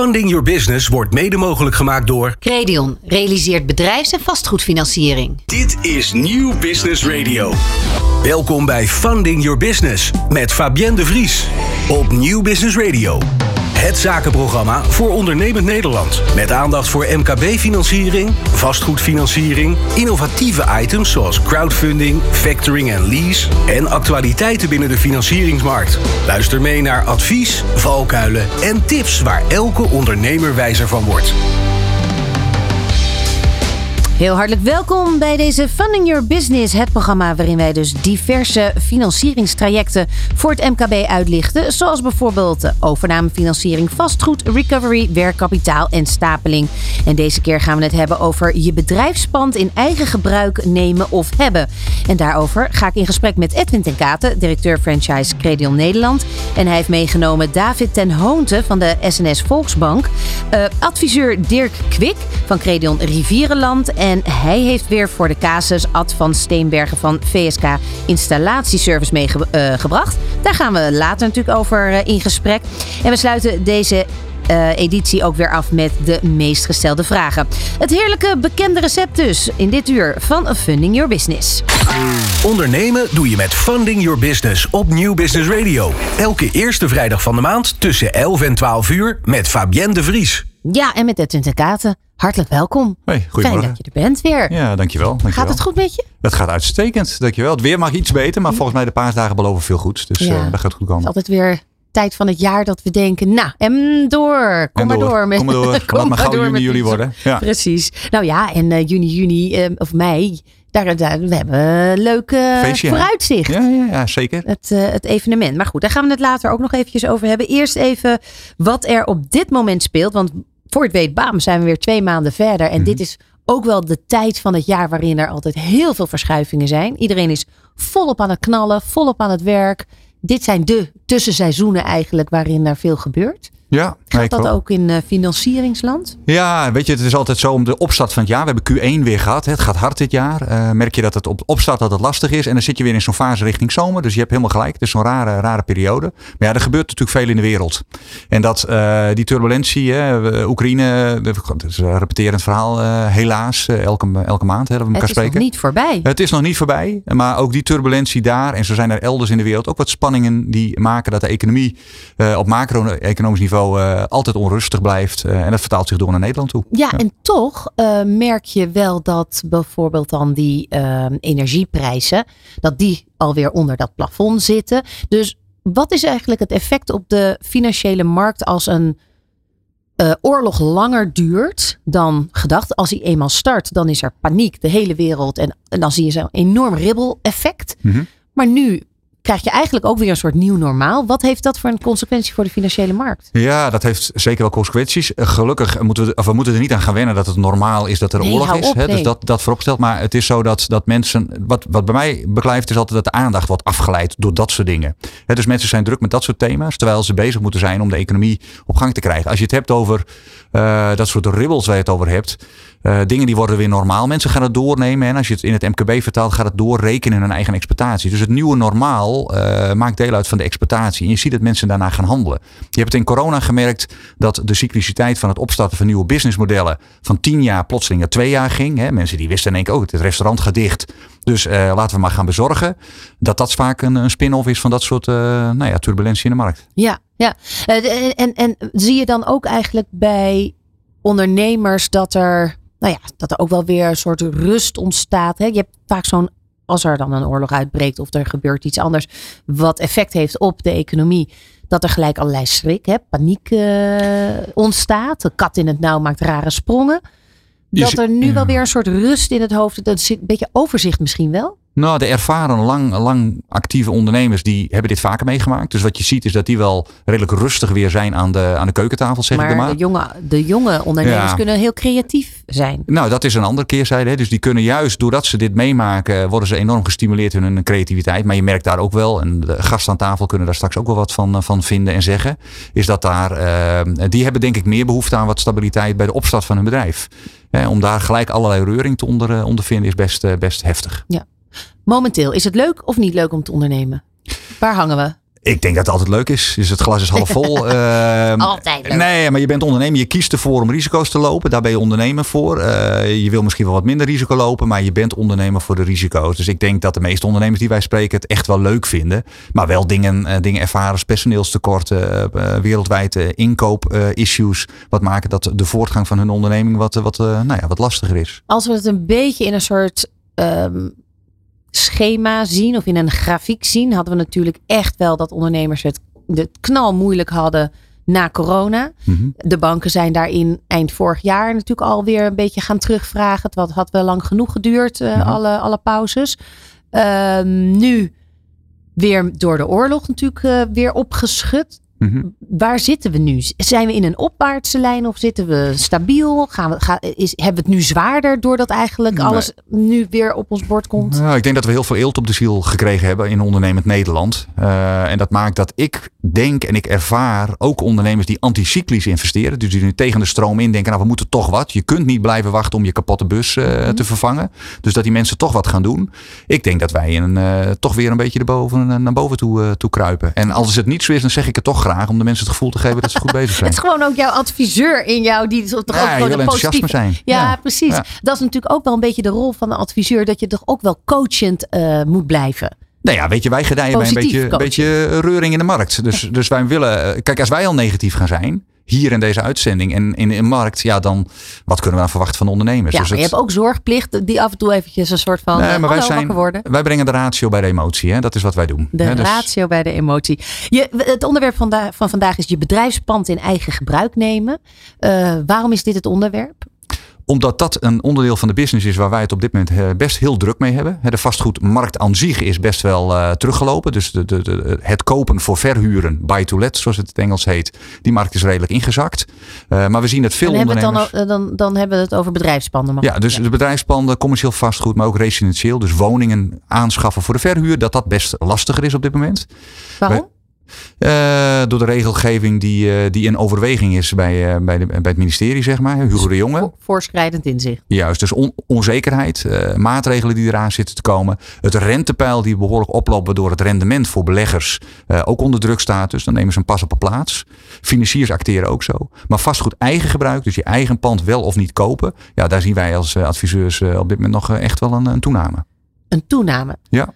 Funding Your Business wordt mede mogelijk gemaakt door... Credion realiseert bedrijfs- en vastgoedfinanciering. Dit is Nieuw Business Radio. Welkom bij Funding Your Business met Fabienne de Vries op Nieuw Business Radio. Het zakenprogramma voor ondernemend Nederland. Met aandacht voor MKB-financiering, vastgoedfinanciering, innovatieve items zoals crowdfunding, factoring en lease en actualiteiten binnen de financieringsmarkt. Luister mee naar advies, valkuilen en tips waar elke ondernemer wijzer van wordt. Heel hartelijk welkom bij deze Funding Your Business, het programma waarin wij dus diverse financieringstrajecten voor het MKB uitlichten. Zoals bijvoorbeeld overnamefinanciering, vastgoed, recovery, werkkapitaal en stapeling. En deze keer gaan we het hebben over je bedrijfspand in eigen gebruik nemen of hebben. En daarover ga ik in gesprek met Edwin ten Katen, directeur franchise Credion Nederland. En hij heeft meegenomen David ten Hoonte van de SNS Volksbank, uh, adviseur Dirk Kwik van Credion Rivierenland en en hij heeft weer voor de casus Ad van Steenbergen van VSK Installatieservice meegebracht. Daar gaan we later natuurlijk over eh, in gesprek. En we sluiten deze uh, editie ook weer af met de meest gestelde vragen. Het heerlijke bekende recept dus in dit uur van Funding Your Business. Ondernemen doe je met Funding Your Business op Nieuw Business Radio. Elke eerste vrijdag van de maand tussen 11 en 12 uur met Fabienne de Vries. Ja, en met Edwin Katen. Hartelijk welkom. Hey, Fijn dat je er bent weer. Ja, dankjewel. dankjewel. Gaat het goed met je? Het gaat uitstekend, dankjewel. Het weer mag iets beter, maar volgens mij de paasdagen beloven veel goeds. Dus ja. uh, dat gaat goed komen. Het is altijd weer tijd van het jaar dat we denken, nou, en door. Kom en maar door. Met, kom maar door. Kom maar gauw juni, juli worden. Ja. Precies. Nou ja, en uh, juni, juni uh, of mei, daar, daar, we hebben een leuk Feestje, vooruitzicht. Ja, ja, ja zeker. Het, uh, het evenement. Maar goed, daar gaan we het later ook nog eventjes over hebben. Eerst even wat er op dit moment speelt. Want voor het weet, bam, zijn we weer twee maanden verder. En mm -hmm. dit is ook wel de tijd van het jaar waarin er altijd heel veel verschuivingen zijn. Iedereen is volop aan het knallen, volop aan het werk. Dit zijn de tussenseizoenen eigenlijk waarin er veel gebeurt. Ja, Gaat dat ook in uh, financieringsland? Ja, weet je, het is altijd zo om de opstart van het jaar. We hebben Q1 weer gehad. Het gaat hard dit jaar. Uh, merk je dat het op opstart dat het lastig is. En dan zit je weer in zo'n fase richting zomer. Dus je hebt helemaal gelijk. Het is zo'n rare, rare periode. Maar ja, er gebeurt natuurlijk veel in de wereld. En dat, uh, die turbulentie, hè, Oekraïne, het is een repeterend verhaal helaas. elke, elke maand hè, dat we elkaar spreken. Het is nog niet voorbij. Het is nog niet voorbij. Maar ook die turbulentie daar. En zo zijn er elders in de wereld ook wat spanningen die maken dat de economie op macro-economisch niveau uh, altijd onrustig blijft. Uh, en dat vertaalt zich door naar Nederland toe. Ja, ja. en toch uh, merk je wel dat bijvoorbeeld dan die energieprijzen, dat die alweer onder dat plafond zitten. Dus wat is eigenlijk het effect op de financiële markt als een oorlog langer duurt dan gedacht? Als hij eenmaal start, dan is er paniek, de hele wereld. En, en dan zie je zo'n enorm ribbel-effect. Mhm. Mm -hmm. Maar nu krijg je eigenlijk ook weer een soort nieuw normaal. Wat heeft dat voor een consequentie voor de financiële markt? Ja, dat heeft zeker wel consequenties. Gelukkig moeten we, of we moeten er niet aan gaan wennen dat het normaal is dat er nee, oorlog is. Op, hè? nee. Dus dat, dat vooropstelt. Maar het is zo dat, dat mensen, wat, wat bij mij beklijft, is altijd dat de aandacht wordt afgeleid door dat soort dingen. Hè, dus mensen zijn druk met dat soort thema's, terwijl ze bezig moeten zijn om de economie op gang te krijgen. Als je het hebt over uh, dat soort ribbels waar je het over hebt. Uh, dingen die worden weer normaal. Mensen gaan het doornemen. En als je het in het MKB vertaalt, gaat het doorrekenen in hun eigen exploitatie. Dus het nieuwe normaal uh, maakt deel uit van de exploitatie. En je ziet dat mensen daarna gaan handelen. Je hebt het in corona gemerkt dat de cycliciteit van het opstarten van nieuwe businessmodellen van tien jaar plotseling naar twee jaar ging. Hè. Mensen die wisten in één keer, oh, het restaurant gaat dicht. Dus uh, laten we maar gaan bezorgen. Dat dat vaak een, een spin-off is van dat soort nou ja, turbulentie in de markt. Ja, ja. En, en zie je dan ook eigenlijk bij ondernemers dat er nou ja, dat er ook wel weer een soort rust ontstaat. Hè? Je hebt vaak zo'n, als er dan een oorlog uitbreekt of er gebeurt iets anders, wat effect heeft op de economie, dat er gelijk allerlei schrik, hè? paniek uh, ontstaat. De kat in het nauw maakt rare sprongen. Dat er nu wel weer een soort rust in het hoofd, dat een beetje overzicht misschien wel. Nou, de ervaren, lang, lang actieve ondernemers die hebben dit vaker meegemaakt. Dus wat je ziet is dat die wel redelijk rustig weer zijn aan de, aan de keukentafel, zeg maar ik maar. De jonge, de jonge ondernemers Ja. kunnen heel creatief zijn. Nou, dat is een andere keerzijde. Hè. Dus die kunnen juist, doordat ze dit meemaken, worden ze enorm gestimuleerd in hun creativiteit. Maar je merkt daar ook wel, en de gasten aan tafel kunnen daar straks ook wel wat van, van vinden en zeggen. Is dat daar, eh, die hebben denk ik meer behoefte aan wat stabiliteit bij de opstart van hun bedrijf. Hè, om daar gelijk allerlei reuring te onder, eh, ondervinden is best, eh, best heftig. Momenteel, is het leuk of niet leuk om te ondernemen? Waar hangen we? Ik denk dat het altijd leuk is. Dus het glas is half vol. Ehm, altijd leuk. Nee, maar je bent ondernemer. Je kiest ervoor om risico's te lopen. Daar ben je ondernemer voor. Uh, je wil misschien wel wat minder risico lopen. Maar je bent ondernemer voor de risico's. Dus ik denk dat de meeste ondernemers die wij spreken het echt wel leuk vinden. Maar wel dingen, uh, dingen ervaren. Personeelstekorten. Uh, wereldwijd inkoop-issues. wat maken dat de voortgang van hun onderneming wat, wat, nou ja, wat lastiger is. Als we het een beetje in een soort... Um schema zien of in een grafiek zien, hadden we natuurlijk echt wel dat ondernemers het, het knal moeilijk hadden na corona. Mhm. De banken zijn daarin eind vorig jaar natuurlijk alweer een beetje gaan terugvragen. Het had wel lang genoeg geduurd, uh, alle, alle pauzes. Um, nu weer door de oorlog natuurlijk uh, weer opgeschud. Mhm. Waar zitten we nu? Zijn we in een opwaartse lijn of zitten we stabiel? Gaan we, gaan, is, hebben we het nu zwaarder doordat eigenlijk alles nu weer op ons bord komt? Nou, ik denk dat we heel veel eelt op de ziel gekregen hebben in ondernemend Nederland. Uh, en dat maakt dat ik denk en ik ervaar ook ondernemers die anticyclisch investeren. Dus die nu tegen de stroom in denken, nou we moeten toch wat. Je kunt niet blijven wachten om je kapotte bus uh, mm. te vervangen. Dus dat die mensen toch wat gaan doen. Ik denk dat wij in, uh, toch weer een beetje erboven, naar boven toe, toe kruipen. En als het niet zo is, dan zeg ik het toch graag om de mensen het gevoel te geven dat ze goed bezig zijn. het is gewoon ook jouw adviseur in jou die toch ja, ook gewoon de positieve zijn. Ja, ja precies. Ja. Dat is natuurlijk ook wel een beetje de rol van de adviseur dat je toch ook wel coachend uh, moet blijven. Nou ja, weet je, wij gedijen bij een beetje, een beetje reuring in de markt. Dus, dus wij willen, eh, kijk, als wij al negatief gaan zijn, hier in deze uitzending en in een markt, ja, dan wat kunnen we dan verwachten van de ondernemers? Ja, dus je hebt ook zorgplicht die af en toe eventjes een soort van nee, maar wij zijn, worden. Wij brengen de ratio bij de emotie, hè? dat is wat wij doen. De hè? Dus... ratio bij de emotie. Je, het onderwerp van, van vandaag is je bedrijfspand in eigen gebruik nemen. Uh, waarom is dit het onderwerp? Omdat dat een onderdeel van de business is waar wij het op dit moment best heel druk mee hebben. De vastgoedmarkt aan zich is best wel uh, teruggelopen. Dus de, de, de, het kopen voor verhuren, buy to let zoals het in het Engels heet. Die markt is redelijk ingezakt. Uh, maar we zien dat veel en ondernemers... Dan, dan, dan hebben we het over bedrijfspanden. Ja, dus ja. de bedrijfspanden, commercieel vastgoed, maar ook residentieel. Dus woningen aanschaffen voor de verhuur. Dat dat best lastiger is op dit moment. Waarom? Uh, door de regelgeving die, uh, die in overweging is bij, uh, bij, de, bij het ministerie, zeg maar. Hugo de Jonge. Voorschrijdend in zich. Juist, dus on, onzekerheid, maatregelen die eraan zitten te komen. Het rentepeil die behoorlijk oploopt, waardoor het rendement voor beleggers ook onder druk staat. Dus dan nemen ze een pas op een plaats. Financiers acteren ook zo. Maar vastgoed eigen gebruik, dus je eigen pand wel of niet kopen. Ja, daar zien wij als adviseurs op dit moment nog echt wel een, een toename. Een toename? Ja.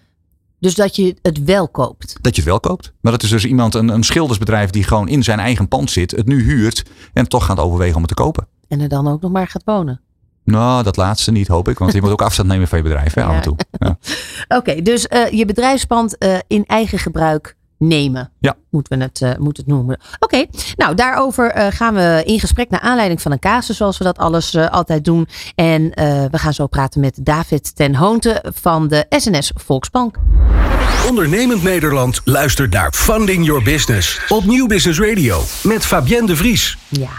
Dus dat je het wel koopt. Dat je het wel koopt. Maar dat is dus iemand, een, een schildersbedrijf die gewoon in zijn eigen pand zit, het nu huurt en toch gaat overwegen om het te kopen. En er dan ook nog maar gaat wonen. Nou, dat laatste niet, hoop ik. Want je moet ook afstand nemen van je bedrijf, hè, ja. af en toe. Ja. Oké, okay, dus uh, je bedrijfspand uh, in eigen gebruik nemen. Ja. Moeten we het, uh, moet het noemen. Oké, okay. nou daarover uh, gaan we in gesprek naar aanleiding van een casus zoals we dat alles uh, altijd doen. En we gaan zo praten met David ten Hoonte van de SNS Volksbank. Ondernemend Nederland luistert naar Funding Your Business op Nieuw Business Radio met Fabienne de Vries. Ja,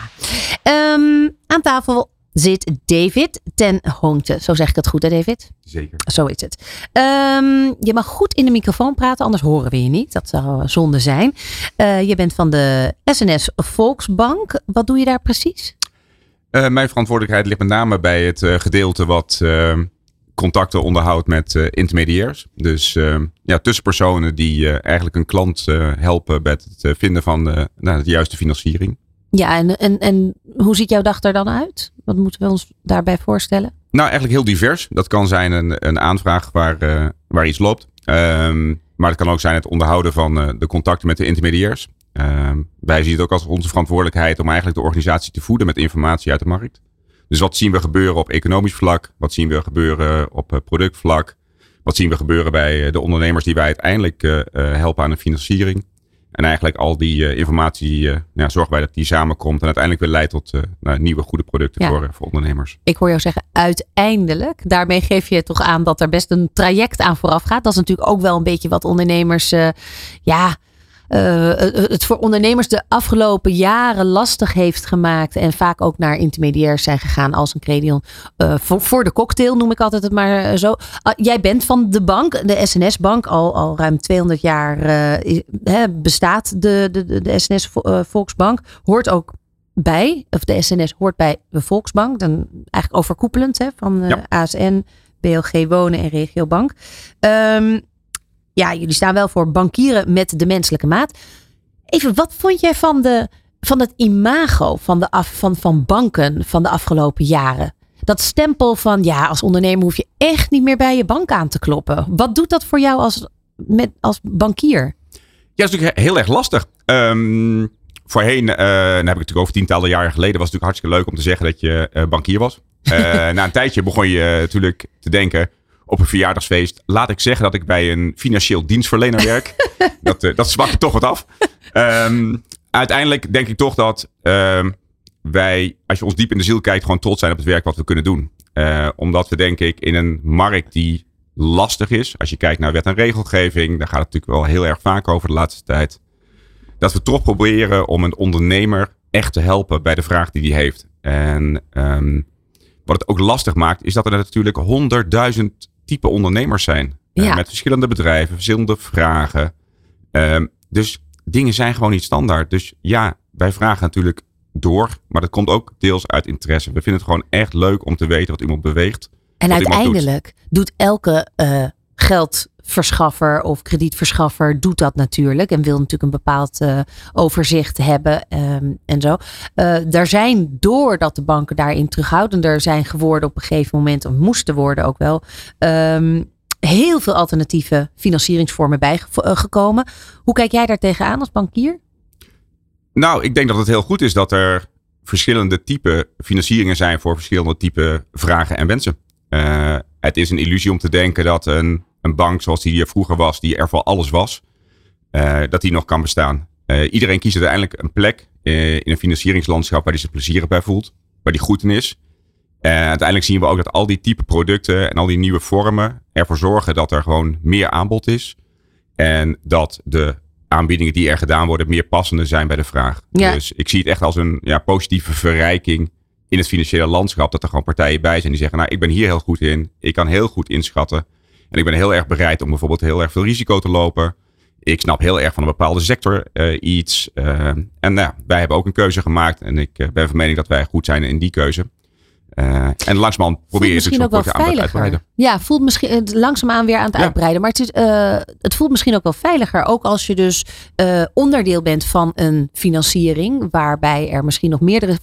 um, aan tafel zit David ten Hoonte. Zo zeg ik het goed, hè David? Zeker. Zo is het. Um, je mag goed in de microfoon praten, anders horen we je niet. Dat zou zonde zijn. Uh, je bent van de SNS Volksbank. Wat doe je daar precies? Uh, mijn verantwoordelijkheid ligt met name bij het uh, gedeelte wat contacten onderhoudt met intermediairs. Dus ja, tussenpersonen die eigenlijk een klant helpen bij het vinden van nou, de juiste financiering. Ja, en, en, en hoe ziet jouw dag er dan uit? Wat moeten we ons daarbij voorstellen? Nou, eigenlijk heel divers. Dat kan zijn een, een aanvraag waar, uh, waar iets loopt. Um, maar het kan ook zijn het onderhouden van uh, de contacten met de intermediairs. Um, wij zien het ook als onze verantwoordelijkheid om eigenlijk de organisatie te voeden met informatie uit de markt. Dus wat zien we gebeuren op economisch vlak? Wat zien we gebeuren op productvlak? Wat zien we gebeuren bij de ondernemers die wij uiteindelijk helpen aan een financiering? En eigenlijk al die uh, informatie uh, ja, zorgen wij dat die samenkomt en uiteindelijk weer leidt tot uh, nou, nieuwe goede producten ja. voor, voor ondernemers. Ik hoor jou zeggen uiteindelijk. Daarmee geef je toch aan dat er best een traject aan vooraf gaat. Dat is natuurlijk ook wel een beetje wat ondernemers ja, uh, het voor ondernemers de afgelopen jaren lastig heeft gemaakt. En vaak ook naar intermediairs zijn gegaan als een credion. Uh, voor, voor de cocktail noem ik altijd het maar zo. Uh, jij bent van de bank, de SNS-bank. Al, al ruim 200 jaar he, bestaat de, de, de SNS Volksbank. Hoort ook bij, of de SNS hoort bij de Volksbank. Dan eigenlijk overkoepelend hè, van ja. ASN, BLG Wonen en Regiobank. Um, ja, jullie staan wel voor bankieren met de menselijke maat. Even, wat vond jij van, de, van het imago van, de af, van, van banken van de afgelopen jaren? Dat stempel van, ja, als ondernemer hoef je echt niet meer bij je bank aan te kloppen. Wat doet dat voor jou als, met, als bankier? Ja, dat is natuurlijk heel erg lastig. Um, voorheen, uh, dan heb ik het natuurlijk over tientallen jaren geleden, was het natuurlijk hartstikke leuk om te zeggen dat je uh, bankier was. Uh, na een tijdje begon je natuurlijk te denken op een verjaardagsfeest. Laat ik zeggen dat ik bij een financieel dienstverlener werk. dat, dat zwakt toch wat af. Um, uiteindelijk denk ik toch dat um, wij, als je ons diep in de ziel kijkt, gewoon trots zijn op het werk wat we kunnen doen. omdat we denk ik in een markt die lastig is. Als je kijkt naar wet en regelgeving, daar gaat het natuurlijk wel heel erg vaak over de laatste tijd dat we toch proberen om een ondernemer echt te helpen bij de vraag die hij heeft. En um, wat het ook lastig maakt, is dat er natuurlijk honderdduizend type ondernemers zijn. Eh, ja. Met verschillende bedrijven, verschillende vragen. Um, dus dingen zijn gewoon niet standaard. Dus ja, wij vragen natuurlijk door. Maar dat komt ook deels uit interesse. We vinden het gewoon echt leuk om te weten wat iemand beweegt. En uiteindelijk doet. doet. elke uh, geld verschaffer of kredietverschaffer doet dat natuurlijk. En wil natuurlijk een bepaald uh, overzicht hebben um, en zo. Uh, daar zijn, doordat de banken daarin terughoudender zijn geworden op een gegeven moment, of moesten worden ook wel, um, heel veel alternatieve financieringsvormen bijgekomen. Hoe kijk jij daar tegenaan als bankier? Nou, ik denk dat het heel goed is dat er verschillende type financieringen zijn voor verschillende type vragen en wensen. Het is een illusie om te denken dat een een bank zoals die er vroeger was, die er voor alles was, uh, dat die nog kan bestaan. Uh, iedereen kiest uiteindelijk een plek uh, in een financieringslandschap waar hij zich plezierig bij voelt, waar die goed in is. En uiteindelijk zien we ook dat al die type producten en al die nieuwe vormen ervoor zorgen dat er gewoon meer aanbod is. En dat de aanbiedingen die er gedaan worden meer passende zijn bij de vraag. Ja. Dus ik zie het echt als een ja, positieve verrijking in het financiële landschap. Dat er gewoon partijen bij zijn die zeggen, nou ik ben hier heel goed in. Ik kan heel goed inschatten en ik ben heel erg bereid om bijvoorbeeld heel erg veel risico te lopen. Ik snap heel erg van een bepaalde sector uh, iets. Uh, en nou, wij hebben ook een keuze gemaakt. En ik uh, ben van mening dat wij goed zijn in die keuze. en langzamerhand probeer je misschien ook wel veiliger. Ja, voelt misschien het langzaamaan weer aan het ja. uitbreiden. Maar het, is, het voelt misschien ook wel veiliger. Ook als je dus onderdeel bent van een financiering. Waarbij er misschien nog meerdere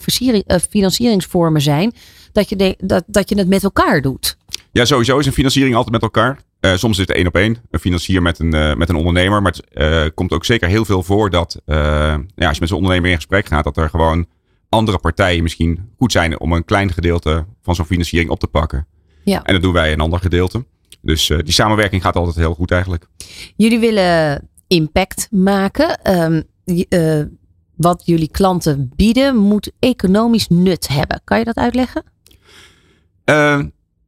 financieringsvormen zijn. Dat je, de, dat, dat je het met elkaar doet. Ja, sowieso is een financiering altijd met elkaar. Uh, soms is het één op één, een financier met een, uh, met een ondernemer. Maar het uh, komt ook zeker heel veel voor dat ja, als je met zo'n ondernemer in gesprek gaat, dat er gewoon andere partijen misschien goed zijn om een klein gedeelte van zo'n financiering op te pakken. Ja. En dat doen wij een ander gedeelte. Dus die samenwerking gaat altijd heel goed eigenlijk. Jullie willen impact maken. Um, wat jullie klanten bieden moet economisch nut hebben. Kan je dat uitleggen?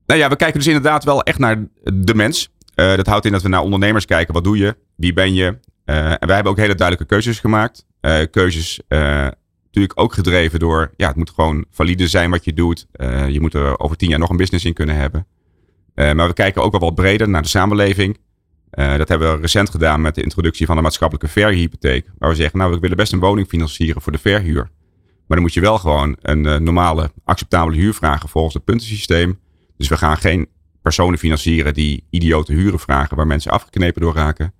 Nou ja, we kijken dus inderdaad wel echt naar de mens. Uh, dat houdt in dat we naar ondernemers kijken. Wat doe je? Wie ben je? Uh, en wij hebben ook hele duidelijke keuzes gemaakt. Uh, keuzes natuurlijk ook gedreven door... Ja, het moet gewoon valide zijn wat je doet. je moet er over tien jaar nog een business in kunnen hebben. maar we kijken ook wel wat breder naar de samenleving. dat hebben we recent gedaan met de introductie van de maatschappelijke verhuurhypotheek. Waar we zeggen, nou, we willen best een woning financieren voor de verhuur. Maar dan moet je wel gewoon een normale, acceptabele huur vragen volgens het puntensysteem. Dus we gaan geen personen financieren die idiote huren vragen waar mensen afgeknepen door raken.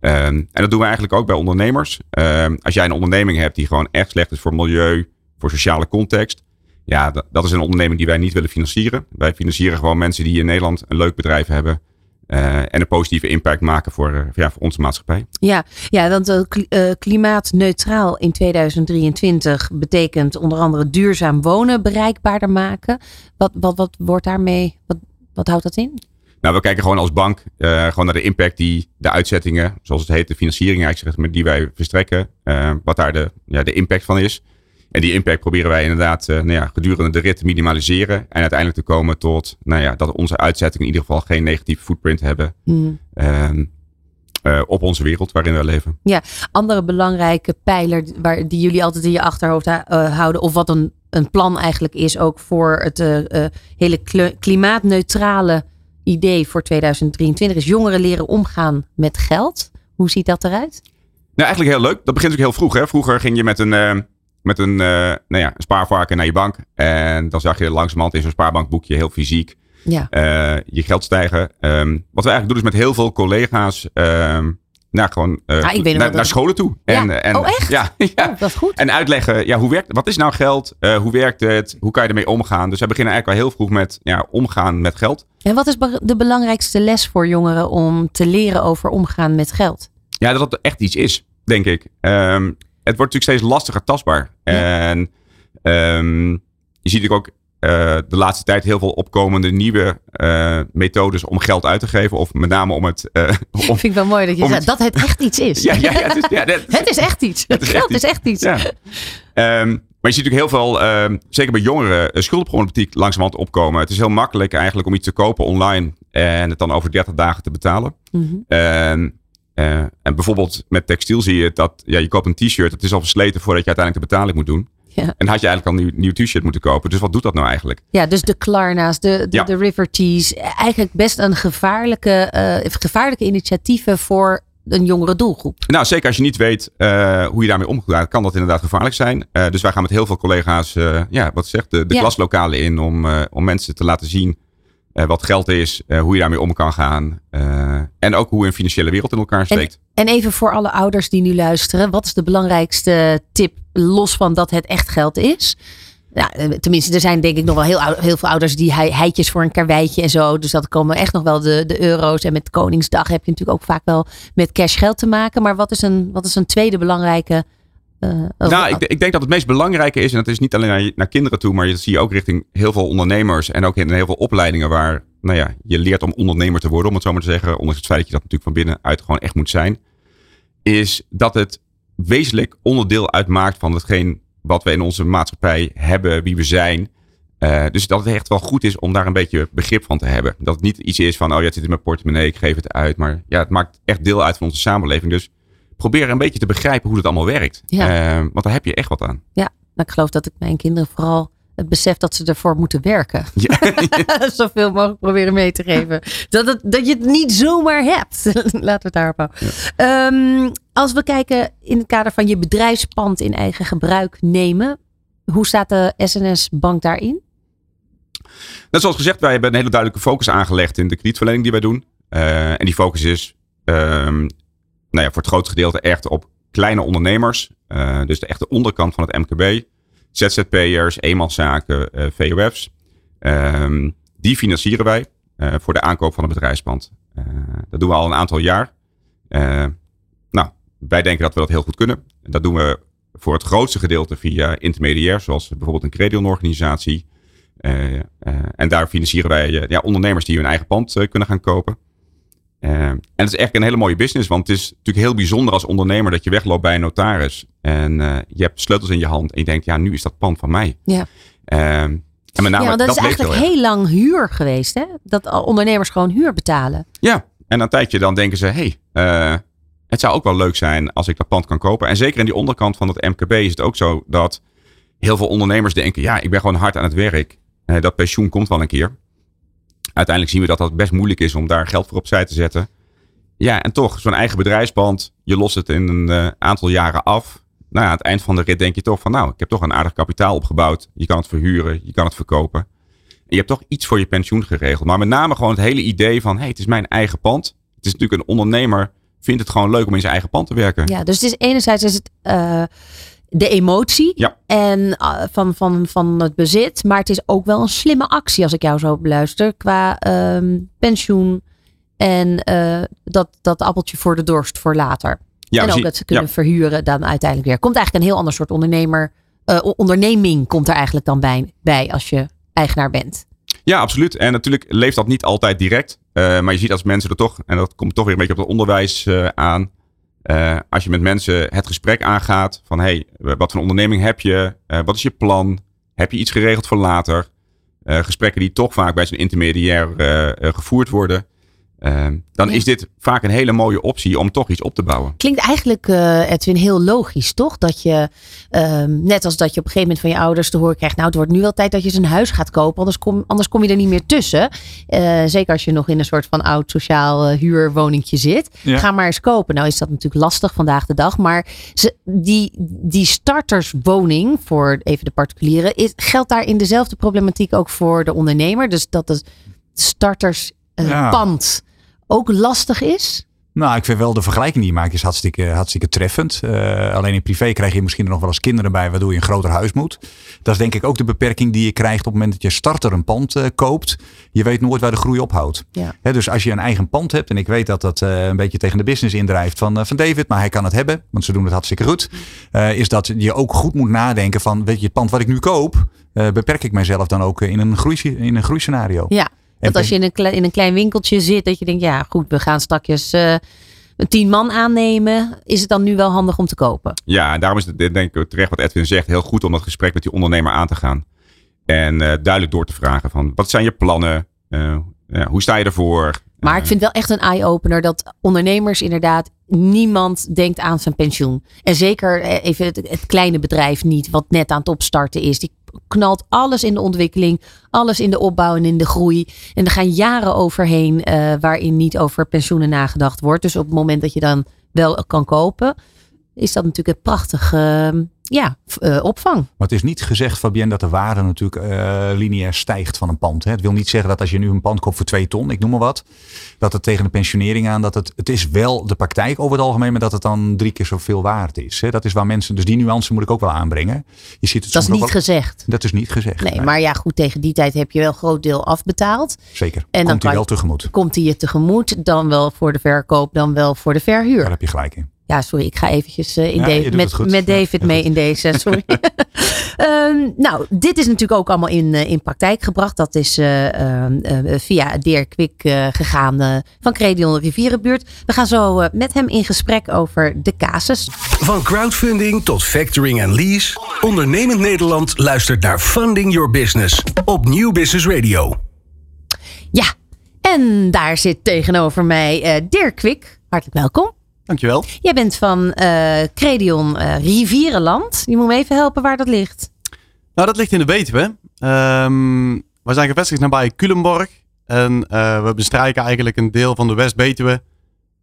Um, en dat doen we eigenlijk ook bij ondernemers. Um, als jij een onderneming hebt die gewoon echt slecht is voor milieu, voor sociale context. Ja, dat, dat is een onderneming die wij niet willen financieren. Wij financieren gewoon mensen die in Nederland een leuk bedrijf hebben. Uh, en een positieve impact maken voor, uh, ja, voor onze maatschappij. Ja, ja want uh, klimaatneutraal in 2023 betekent onder andere duurzaam wonen bereikbaarder maken. Wat, wat, wat wordt daarmee, wat, wat houdt dat in? Nou, we kijken gewoon als bank gewoon naar de impact die de uitzettingen, zoals het heet, de financiering eigenlijk, die wij verstrekken, wat daar de, ja, de impact van is. En die impact proberen wij inderdaad uh, nou ja, gedurende de rit te minimaliseren. En uiteindelijk te komen tot nou ja, dat onze uitzettingen in ieder geval geen negatieve footprint hebben. Mm. Uh, uh, op onze wereld waarin we leven. Ja, andere belangrijke pijler waar, die jullie altijd in je achterhoofd uh, houden. Of wat een, een plan eigenlijk is ook voor het uh, hele klimaatneutrale idee voor 2023. Is jongeren leren omgaan met geld. Hoe ziet dat eruit? Nou, eigenlijk heel leuk. Dat begint ook heel vroeg. Hè? Vroeger ging je met een met een, uh, nou ja, een spaarvarken naar je bank. En dan zag je langzamerhand in zo'n spaarbankboekje heel fysiek Ja. eh, je geld stijgen. Ehm, wat we eigenlijk doen is met heel veel collega's ehm, nou, gewoon, eh, Ah, naar, dat- scholen toe. Ja. En, en, Oh, echt? Ja, ja. Oh, dat is goed. En uitleggen, ja, hoe werkt, wat is nou geld? Hoe werkt het? Hoe kan je ermee omgaan? Dus we beginnen eigenlijk al heel vroeg met ja, omgaan met geld. En wat is de belangrijkste les voor jongeren om te leren over omgaan met geld? Ja, dat dat echt iets is, denk ik. Ehm, het wordt natuurlijk steeds lastiger tastbaar. En ehm, je ziet ook eh, de laatste tijd heel veel opkomende nieuwe eh, methodes om geld uit te geven. Of met name om het... om, Vind ik wel mooi dat je zegt dat het echt iets is. ja, ja, ja, het is, ja, dat- Het is echt iets. Het is echt Geld is echt iets. Ja. Ehm, maar je ziet natuurlijk heel veel, ehm, zeker bij jongeren, schuldenproblematiek langzamerhand opkomen. Het is heel makkelijk eigenlijk om iets te kopen online en het dan over 30 dagen te betalen. Mhm. Eh, en bijvoorbeeld met textiel zie je dat ja, je koopt een t-shirt, het is al versleten voordat je uiteindelijk de betaling moet doen. Ja. En had je eigenlijk al een nieuw, nieuw t-shirt moeten kopen. Dus wat doet dat nou eigenlijk? Ja, dus de Klarna's, de, de, Ja. de River Teas. Eigenlijk best een gevaarlijke, eh, gevaarlijke initiatieven voor een jongere doelgroep. Nou, zeker als je niet weet eh, hoe je daarmee omgaat, kan dat inderdaad gevaarlijk zijn. Dus wij gaan met heel veel collega's, ja, wat zegt de, de Ja. klaslokalen in om, om mensen te laten zien wat geld is, hoe je daarmee om kan gaan. En ook hoe een financiële wereld in elkaar steekt. En even voor alle ouders die nu luisteren. Wat is de belangrijkste tip, los van dat het echt geld is? Ja, eh, tenminste, er zijn denk ik nog wel heel, heel veel ouders die hei- heitjes voor een karweitje en zo. Dus dat komen echt nog wel de, de euro's. En met Koningsdag heb je natuurlijk ook vaak wel met cash geld te maken. Maar wat is een, wat is een tweede belangrijke... eh, Nou, ik, ik denk dat het meest belangrijke is, en dat is niet alleen naar, naar kinderen toe, maar dat zie je ook richting heel veel ondernemers en ook in heel veel opleidingen waar nou ja, je leert om ondernemer te worden, om het zo maar te zeggen, ondanks het feit dat je dat natuurlijk van binnenuit gewoon echt moet zijn, is dat het wezenlijk onderdeel uitmaakt van hetgeen wat we in onze maatschappij hebben, wie we zijn. Eh, dus dat het echt wel goed is om daar een beetje begrip van te hebben. Dat het niet iets is van, oh ja, het zit in mijn portemonnee, ik geef het uit. Maar ja, het maakt echt deel uit van onze samenleving. Dus probeer een beetje te begrijpen hoe het allemaal werkt. Ja. Eh, want daar heb je echt wat aan. Ja, nou, ik geloof dat ik mijn kinderen vooral het besef dat ze ervoor moeten werken. Ja. Zoveel mogelijk proberen mee te geven. Dat, het, dat je het niet zomaar hebt. Laten we het daarop houden. Ehm, als we kijken in het kader van je bedrijfspand in eigen gebruik nemen. Hoe staat de SNS-bank daarin? Net zoals gezegd, wij hebben een hele duidelijke focus aangelegd in de kredietverlening die wij doen. Eh, en die focus is ehm, nou ja, voor het grootste gedeelte echt op kleine ondernemers. Eh, dus de echte onderkant van het MKB. ZZP'ers, eenmanszaken, eh VOF's. Ehm, die financieren wij eh, voor de aankoop van een bedrijfspand. Dat doen we al een aantal jaar. Nou, wij denken dat we dat heel goed kunnen. Dat doen we voor het grootste gedeelte via intermediairs, zoals bijvoorbeeld een credionorganisatie. En daar financieren wij ja, ondernemers die hun eigen pand kunnen gaan kopen. Eh, en het is echt een hele mooie business, want het is natuurlijk heel bijzonder als ondernemer dat je wegloopt bij een notaris. En eh, je hebt sleutels in je hand en je denkt, ja, nu is dat pand van mij. Ja. Eh, en met name, ja, dat, is eigenlijk heel lang huur geweest. Hè? Dat ondernemers gewoon huur betalen. Ja, en een tijdje dan denken ze, hé, hey, het zou ook wel leuk zijn als ik dat pand kan kopen. En zeker in die onderkant van het MKB is het ook zo dat heel veel ondernemers denken, ja, ik ben gewoon hard aan het werk. Dat pensioen komt wel een keer. Uiteindelijk zien we dat dat best moeilijk is om daar geld voor opzij te zetten. Ja, en toch, zo'n eigen bedrijfspand, je lost het in een eh, aantal jaren af. Nou aan het eind van de rit denk je toch van, nou, ik heb toch een aardig kapitaal opgebouwd. Je kan het verhuren, je kan het verkopen. En je hebt toch iets voor je pensioen geregeld. Maar met name gewoon het hele idee van, hé, hey, het is mijn eigen pand. Het is natuurlijk een ondernemer, vindt het gewoon leuk om in zijn eigen pand te werken. Ja, dus het is enerzijds is het eh, de emotie Ja. en, eh, van, van, van het bezit. Maar het is ook wel een slimme actie als ik jou zo beluister. Qua ehm, pensioen en eh, dat, dat appeltje voor de dorst voor later. Ja, en ook dat ze kunnen ja. verhuren dan uiteindelijk weer. Komt eigenlijk een heel ander soort ondernemer. eh, onderneming komt er eigenlijk dan bij, bij als je eigenaar bent. Ja, absoluut. En natuurlijk leeft dat niet altijd direct. Maar je ziet als mensen er toch, en dat komt toch weer een beetje op het onderwijs aan. Eh, als je met mensen het gesprek aangaat van hey, wat voor onderneming heb je? Eh, wat is je plan? Heb je iets geregeld voor later? Eh, gesprekken die toch vaak bij zo'n intermediair eh, eh, gevoerd worden. Eh, dan Ja. is dit vaak een hele mooie optie om toch iets op te bouwen. Klinkt eigenlijk, eh, Edwin, heel logisch, toch? Dat je, ehm, net als dat je op een gegeven moment van je ouders te horen krijgt... nou, het wordt nu wel tijd dat je eens een huis gaat kopen... anders kom, anders kom je er niet meer tussen. Eh, zeker als je nog in een soort van oud sociaal uh, huurwoningje zit. Ja. Ga maar eens kopen. Nou is dat natuurlijk lastig vandaag de dag. Maar ze, die, die starterswoning, voor even de particulieren... Is, geldt daar in dezelfde problematiek ook voor de ondernemer? Dus dat is starterspand ook lastig is? Nou, ik vind wel de vergelijking die je maakt is hartstikke, hartstikke treffend. Uh, alleen in privé krijg je misschien er nog wel eens kinderen bij, waardoor je een groter huis moet. Dat is denk ik ook de beperking die je krijgt op het moment dat je starter een pand uh, koopt. Je weet nooit waar de groei ophoudt. Ja. He, dus als je een eigen pand hebt, en ik weet dat dat uh, een beetje tegen de business indrijft van, van David, maar hij kan het hebben, want ze doen het hartstikke goed. is dat je ook goed moet nadenken van, weet je, het pand wat ik nu koop, beperk ik mijzelf dan ook in een, groei, in een groeiscenario. Ja. Dat als je in een, in een klein winkeltje zit, dat je denkt, ja goed, we gaan straks uh, een tien man aannemen. Is het dan nu wel handig om te kopen? Ja, en daarom is het denk ik terecht wat Edwin zegt, heel goed om dat gesprek met die ondernemer aan te gaan. En uh, duidelijk door te vragen van, wat zijn je plannen? Uh, ja, hoe sta je ervoor? Maar ik vind wel echt een eye-opener dat ondernemers inderdaad niemand denkt aan zijn pensioen. En zeker even het, het, kleine bedrijf niet, wat net aan het opstarten is. Die knalt alles in de ontwikkeling, alles in de opbouw en in de groei. En er gaan jaren overheen uh, waarin niet over pensioenen nagedacht wordt. Dus op het moment dat je dan wel kan kopen, is dat natuurlijk een prachtige uh, ja, uh, opvang. Maar het is niet gezegd, Fabienne, dat de waarde natuurlijk uh, lineair stijgt van een pand. Hè. Het wil niet zeggen dat als je nu een pand koopt voor twee ton, ik noem maar wat, dat het tegen de pensionering aan, dat het, het is wel de praktijk over het algemeen, maar dat het dan drie keer zoveel waard is. Hè. Dat is waar mensen, dus die nuance moet ik ook wel aanbrengen. Je ziet het dat is niet wel, gezegd. Dat is niet gezegd. Nee, nee, maar ja, goed, tegen die tijd heb je wel een groot deel afbetaald. Zeker. En komt hij wel tegemoet. Komt hij je tegemoet, dan wel voor de verkoop, dan wel voor de verhuur. Daar heb je gelijk in. Ja, sorry, ik ga eventjes uh, in ja, met, met David ja, mee in deze. Sorry. um, nou, dit is natuurlijk ook allemaal in, uh, in praktijk gebracht. Dat is uh, via Dirk Kwik gegaan van Credion Rivierenbuurt. We gaan zo met hem in gesprek over de casus. Van crowdfunding tot factoring en lease. Ondernemend Nederland luistert naar Funding Your Business op Nieuw Business Radio. Ja, en daar zit tegenover mij Dirk Kwik. Hartelijk welkom. Dankjewel. Jij bent van uh, Credion uh, Rivierenland. Je moet me even helpen waar dat ligt. Nou, dat ligt in de Betuwe. Um, we zijn gevestigd nabij Culemborg. En uh, we bestrijken eigenlijk een deel van de West-Betuwe.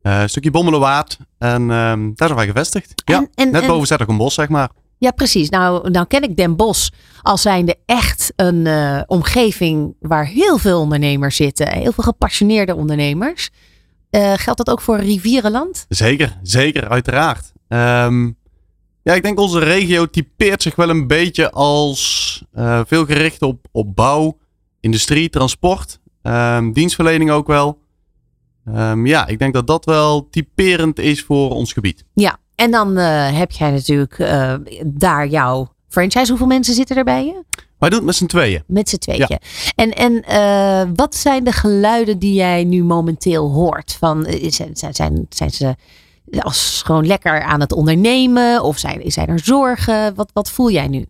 een stukje Bommelenwaard. En um, daar zijn wij gevestigd. En, ja, en, net boven Zettergenbos, zeg maar. Ja, precies. Nou, nou ken ik Den Bosch als zijnde echt een omgeving waar heel veel ondernemers zitten. Heel veel gepassioneerde ondernemers. Uh, geldt dat ook voor Rivierenland? Zeker, zeker, uiteraard. Um, ja, ik denk onze regio typeert zich wel een beetje als uh, veel gericht op, op bouw, industrie, transport, um, dienstverlening ook wel. Um, ja, ik denk dat dat wel typerend is voor ons gebied. Ja, en dan uh, heb jij natuurlijk daar jouw franchise. Hoeveel mensen zitten er bij je? Doen het met z'n tweeën. Met z'n tweeën. Ja. En, en uh, wat zijn de geluiden die jij nu momenteel hoort? Van, eh, zijn, zijn, zijn ze als gewoon lekker aan het ondernemen? Of zijn, zijn er zorgen? Wat, wat voel jij nu?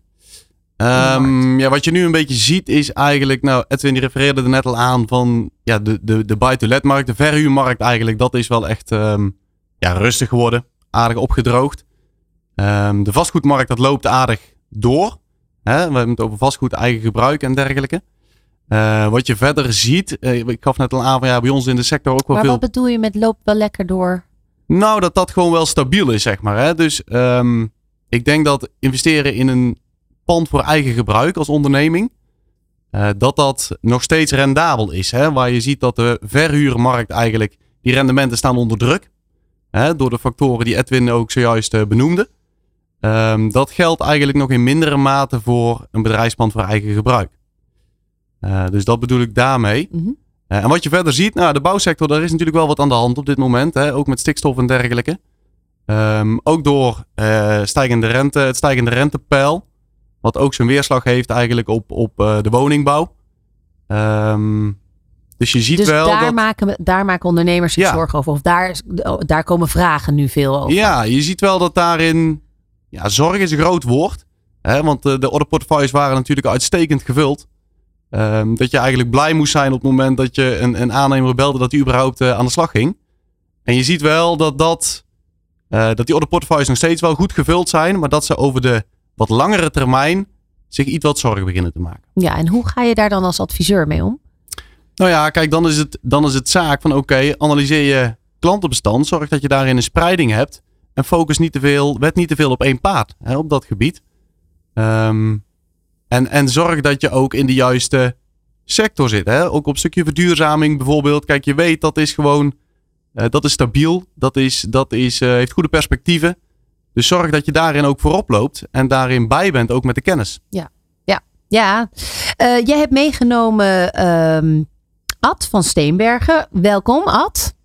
Um, ja, wat je nu een beetje ziet is eigenlijk, nou Edwin die refereerde er net al aan van ja, de, de, de buy-to-let markt, de verhuurmarkt eigenlijk, dat is wel echt um, ja, rustig geworden, aardig opgedroogd. Um, de vastgoedmarkt dat loopt aardig door. Hè? We hebben het over vastgoed, eigen gebruik en dergelijke. Uh, wat je verder ziet, uh, ik gaf net al aan van ja, bij ons in de sector ook wel maar veel. Maar wat bedoel je met loopt wel lekker door? Nou, dat dat gewoon wel stabiel is, zeg maar. Hè? Dus um, ik denk dat investeren in een pand voor eigen gebruik als onderneming, uh, dat dat nog steeds rendabel is. Hè? Waar je ziet dat de verhuurmarkt eigenlijk, die rendementen staan onder druk. Hè? Door de factoren die Edwin ook zojuist benoemde. Um, dat geldt eigenlijk nog in mindere mate voor een bedrijfspand voor eigen gebruik. Uh, dus dat bedoel ik daarmee. Mm -hmm. uh, en wat je verder ziet, nou, de bouwsector, daar is natuurlijk wel wat aan de hand op dit moment. Hè, ook met stikstof en dergelijke. Um, ook door uh, stijgende rente, het stijgende rentepeil. Wat ook zijn weerslag heeft eigenlijk op, op de woningbouw. Um, dus je ziet dus wel. Daar, dat... maken, daar maken ondernemers zich ja. zorgen over. Of daar, daar komen vragen nu veel over. Ja, je ziet wel dat daarin ja, zorg is een groot woord. Hè, want de, de orderportefeuilles waren natuurlijk uitstekend gevuld. Um, dat je eigenlijk blij moest zijn op het moment dat je een, een aannemer belde dat hij überhaupt uh, aan de slag ging. En je ziet wel dat, dat, uh, dat die orderportefeuilles nog steeds wel goed gevuld zijn. Maar dat ze over de wat langere termijn zich iets wat zorgen beginnen te maken. Ja, en hoe ga je daar dan als adviseur mee om? Nou ja, kijk, dan is het, dan is het zaak van oké, okay, analyseer je klantenbestand. Zorg dat je daarin een spreiding hebt. En focus niet te veel, wet niet te veel op één paard hè, op dat gebied. Um, en, en zorg dat je ook in de juiste sector zit. Hè? Ook op stukje verduurzaming bijvoorbeeld. Kijk, je weet dat is gewoon, eh, dat is stabiel. Dat, is, dat is, eh, heeft goede perspectieven. Dus zorg dat je daarin ook voorop loopt. En daarin bij bent, ook met de kennis. Ja, ja, ja. Eh, jij hebt meegenomen ehm, Ad van Steenbergen. Welkom, Ad.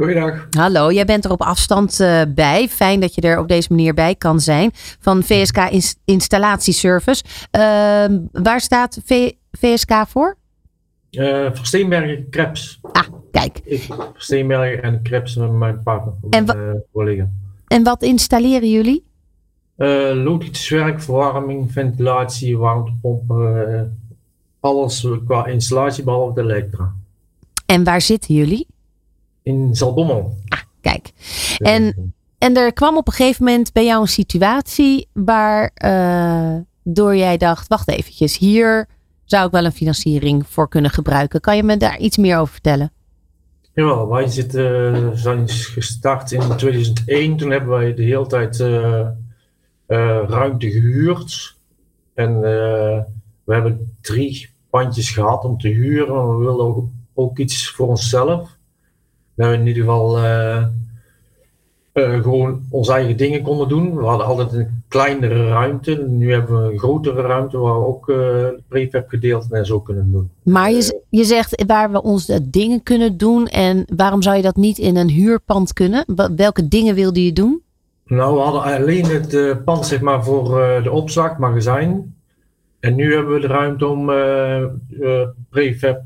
Goeiedag. Hallo, jij bent er op afstand eh, bij. Fijn dat je er op deze manier bij kan zijn. Van VSK Ins- Installatieservice. Ehm, waar staat V- VSK voor? Eh Versteenbergen Krebs. Ah, kijk. Ik, Versteenbergen en Krebs met mijn partner. En collega. En wat installeren jullie? Eh logisch werk, verwarming, ventilatie, warmtepompen. alles qua installatie behalve de elektra. En waar zitten jullie? In Zalbommel. Kijk. En, en er kwam op een gegeven moment bij jou een situatie waar eh, door jij dacht, wacht eventjes, hier zou ik wel een financiering voor kunnen gebruiken. Kan je me daar iets meer over vertellen? Jawel, wij zitten, eh, zijn gestart in 2001. Toen hebben wij de hele tijd eh, ruimte gehuurd. En we hebben drie pandjes gehad om te huren. Maar we wilden ook, ook iets voor onszelf. Dat we in ieder geval eh, eh, gewoon onze eigen dingen konden doen. We hadden altijd een kleinere ruimte. Nu hebben we een grotere ruimte waar we ook eh prefab gedeelte en zo kunnen doen. Maar je, je zegt waar we onze dingen kunnen doen. En waarom zou je dat niet in een huurpand kunnen? Welke dingen wilde je doen? Nou, we hadden alleen het pand zeg maar, voor de opslag, magazijn. En nu hebben we de ruimte om eh, prefab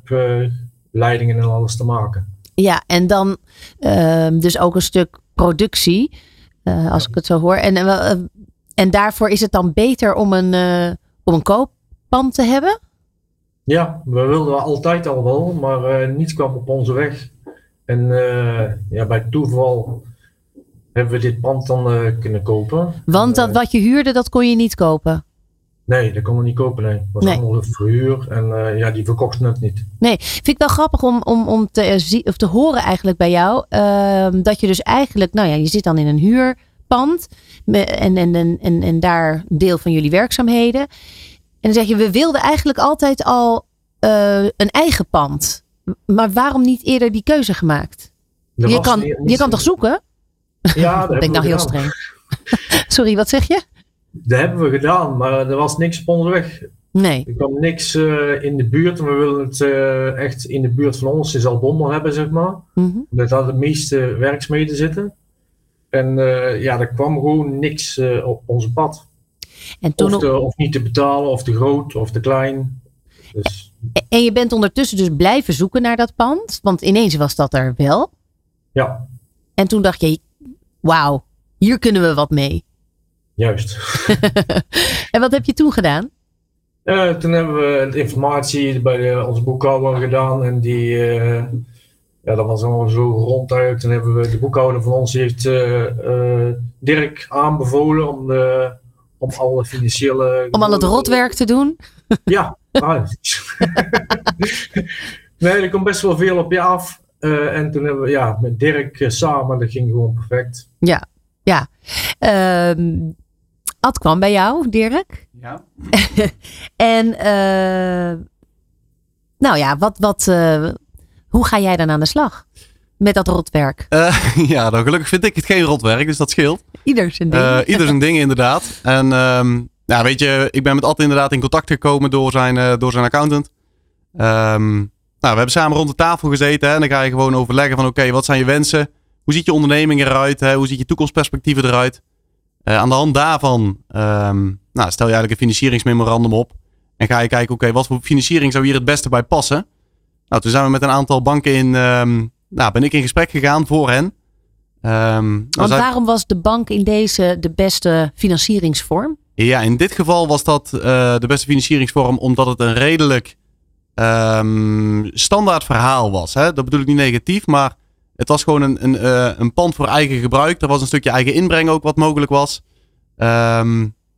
leidingen en alles te maken. Ja, en dan ehm, dus ook een stuk productie, eh, als ik het zo hoor. En, eh, en daarvoor is het dan beter om een, eh, om een kooppand te hebben? Ja, we wilden altijd al wel, maar niets kwam op onze weg. En ja, bij toeval hebben we dit pand dan kunnen kopen. Want dat wat je huurde, dat kon je niet kopen. Nee, dat konden we niet kopen, nee. Dat was Nee. allemaal verhuur en eh, ja, die verkochten het niet. Nee, vind ik wel grappig om, om, om te, eh, zie- of te horen eigenlijk bij jou. ehm, dat je dus eigenlijk, nou ja, je zit dan in een huurpand. En, en, en, en, en daar deel van jullie werkzaamheden. En dan zeg je, we wilden eigenlijk altijd al eh, een eigen pand. Maar waarom niet eerder die keuze gemaakt? Je kan, niet- je kan toch zoeken? Ja, dat Ben ik nou heel streng. Sorry, wat zeg je? Dat hebben we gedaan, maar er was niks op onze weg. Nee. Er kwam niks eh, in de buurt. We willen het eh, echt in de buurt van ons in Zalbommel hebben, zeg maar. Omdat daar de meeste werkzaamheden zitten. En eh, ja, er kwam gewoon niks op onze pad. En, toen, Of, te- of niet te betalen, of te groot, of te klein. Dus en je bent ondertussen dus blijven zoeken naar dat pand. Want ineens was dat er wel. ja, En toen dacht je, wauw, hier kunnen we wat mee. Juist. En wat heb je toen gedaan? Eh, toen hebben we de informatie bij de, onze boekhouder gedaan. En die, eh, ja, dat was allemaal zo ronduit. Toen hebben we de boekhouder van ons heeft eh, Dirk aanbevolen om, de, om alle financiële... Om al het rotwerk te doen? Ja. ah. nee, er komt best wel veel op je af. En toen hebben we ja, met Dirk samen, dat ging gewoon perfect. Ja, ja. Ehm, Ad kwam bij jou, Dirk. Ja. En eh, nou ja, wat, wat, eh, hoe ga jij dan aan de slag met dat rotwerk? ja, dan gelukkig vind ik het geen rotwerk, dus dat scheelt. Ieder zijn ding. Ieder zijn ding inderdaad. En ehm, ja, weet je, ik ben met Ad inderdaad in contact gekomen door zijn, door zijn accountant. Ehm, nou, we hebben samen rond de tafel gezeten hè, en dan ga je gewoon overleggen van oké, wat zijn je wensen? Hoe ziet je onderneming eruit? Hè? Hoe ziet je toekomstperspectieven eruit? Eh, aan de hand daarvan ehm, nou, stel je eigenlijk een financieringsmemorandum op. En ga je kijken, oké, wat voor financiering zou hier het beste bij passen? Nou, toen zijn we met een aantal banken in, ehm, nou, ben ik in gesprek gegaan voor hen. Nou, Want zij- waarom was de bank in deze de beste financieringsvorm? ja, in dit geval was dat eh, de beste financieringsvorm omdat het een redelijk standaard verhaal was. Hè? Dat bedoel ik niet negatief, maar het was gewoon een, een, eh, een pand voor eigen gebruik. Er was een stukje eigen inbreng ook wat mogelijk was.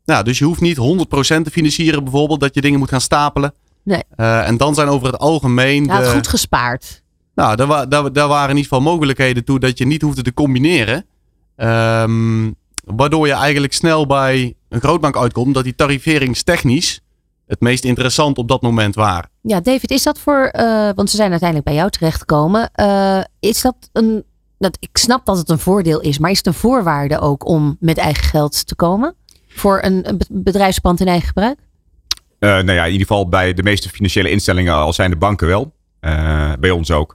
Nou, dus je hoeft niet 100% te financieren bijvoorbeeld, dat je dingen moet gaan stapelen. Nee. Eh, en dan zijn over het algemeen... Had de- goed gespaard. nou, daar, wa- daar, daar waren in ieder geval mogelijkheden toe dat je niet hoefde te combineren. Ehm, waardoor je eigenlijk snel bij een grootbank uitkomt dat die tariveringstechnisch het meest interessant op dat moment waren. Ja, David, is dat voor, uh, want ze zijn uiteindelijk bij jou terechtgekomen. Uh, is dat een, dat, ik snap dat het een voordeel is, maar is het een voorwaarde ook om met eigen geld te komen? Voor een, een bedrijfspand in eigen gebruik? Uh, nou ja, in ieder geval bij de meeste financiële instellingen, al zijn de banken wel. bij ons ook.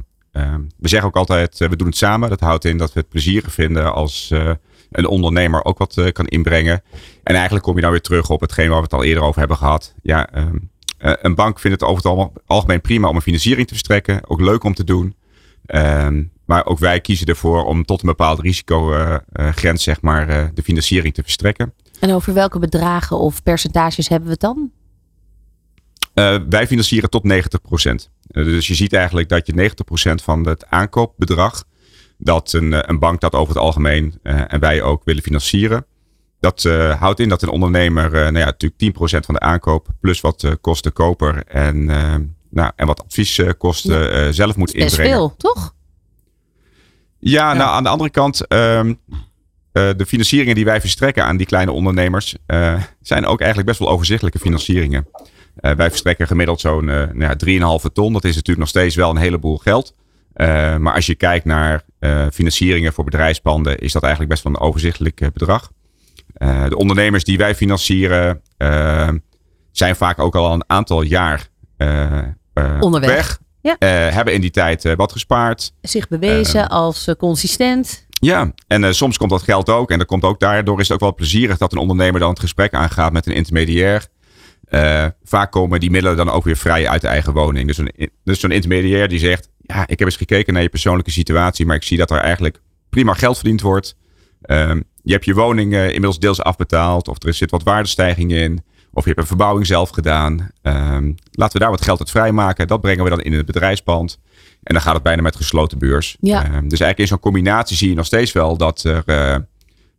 we zeggen ook altijd, we doen het samen. Dat houdt in dat we het plezierig vinden als een ondernemer ook wat kan inbrengen. En eigenlijk kom je dan weer terug op hetgeen waar we het al eerder over hebben gehad. Ja, um, uh, een bank vindt het over het algemeen prima om een financiering te verstrekken. Ook leuk om te doen. Um, maar ook wij kiezen ervoor om tot een bepaalde risicogrens uh, zeg maar, de financiering te verstrekken. En over welke bedragen of percentages hebben we het dan? wij financieren tot 90%. dus je ziet eigenlijk dat je 90% van het aankoopbedrag, dat een, een bank dat over het algemeen en wij ook willen financieren. Dat uh, houdt in dat een ondernemer uh, nou ja, natuurlijk 10% van de aankoop plus wat uh, kosten koper en, nou, en wat advieskosten ja. zelf moet Best inbrengen. veel, toch? Ja, ja, nou aan de andere kant, um, de financieringen die wij verstrekken aan die kleine ondernemers zijn ook eigenlijk best wel overzichtelijke financieringen. wij verstrekken gemiddeld zo'n nou ja, 3,5 ton. Dat is natuurlijk nog steeds wel een heleboel geld. Maar als je kijkt naar financieringen voor bedrijfspanden, is dat eigenlijk best wel een overzichtelijk bedrag. Uh, de ondernemers die wij financieren zijn vaak ook al een aantal jaar onderweg. Weg, ja. hebben in die tijd wat gespaard. Zich bewezen als consistent. Ja, en soms komt dat geld ook. En dan komt ook daardoor is het ook wel plezierig dat een ondernemer dan het gesprek aangaat met een intermediair. vaak komen die middelen dan ook weer vrij uit de eigen woning. Dus, een, dus zo'n intermediair die zegt: Ja, ik heb eens gekeken naar je persoonlijke situatie, maar ik zie dat er eigenlijk prima geld verdiend wordt. Um, je hebt je woning uh, inmiddels deels afbetaald. Of er zit wat waardestijging in. Of je hebt een verbouwing zelf gedaan. Um, laten we daar wat geld uit vrijmaken. Dat brengen we dan in het bedrijfspand. En dan gaat het bijna met gesloten beurs. Ja. Um, dus eigenlijk in zo'n combinatie zie je nog steeds wel dat er uh,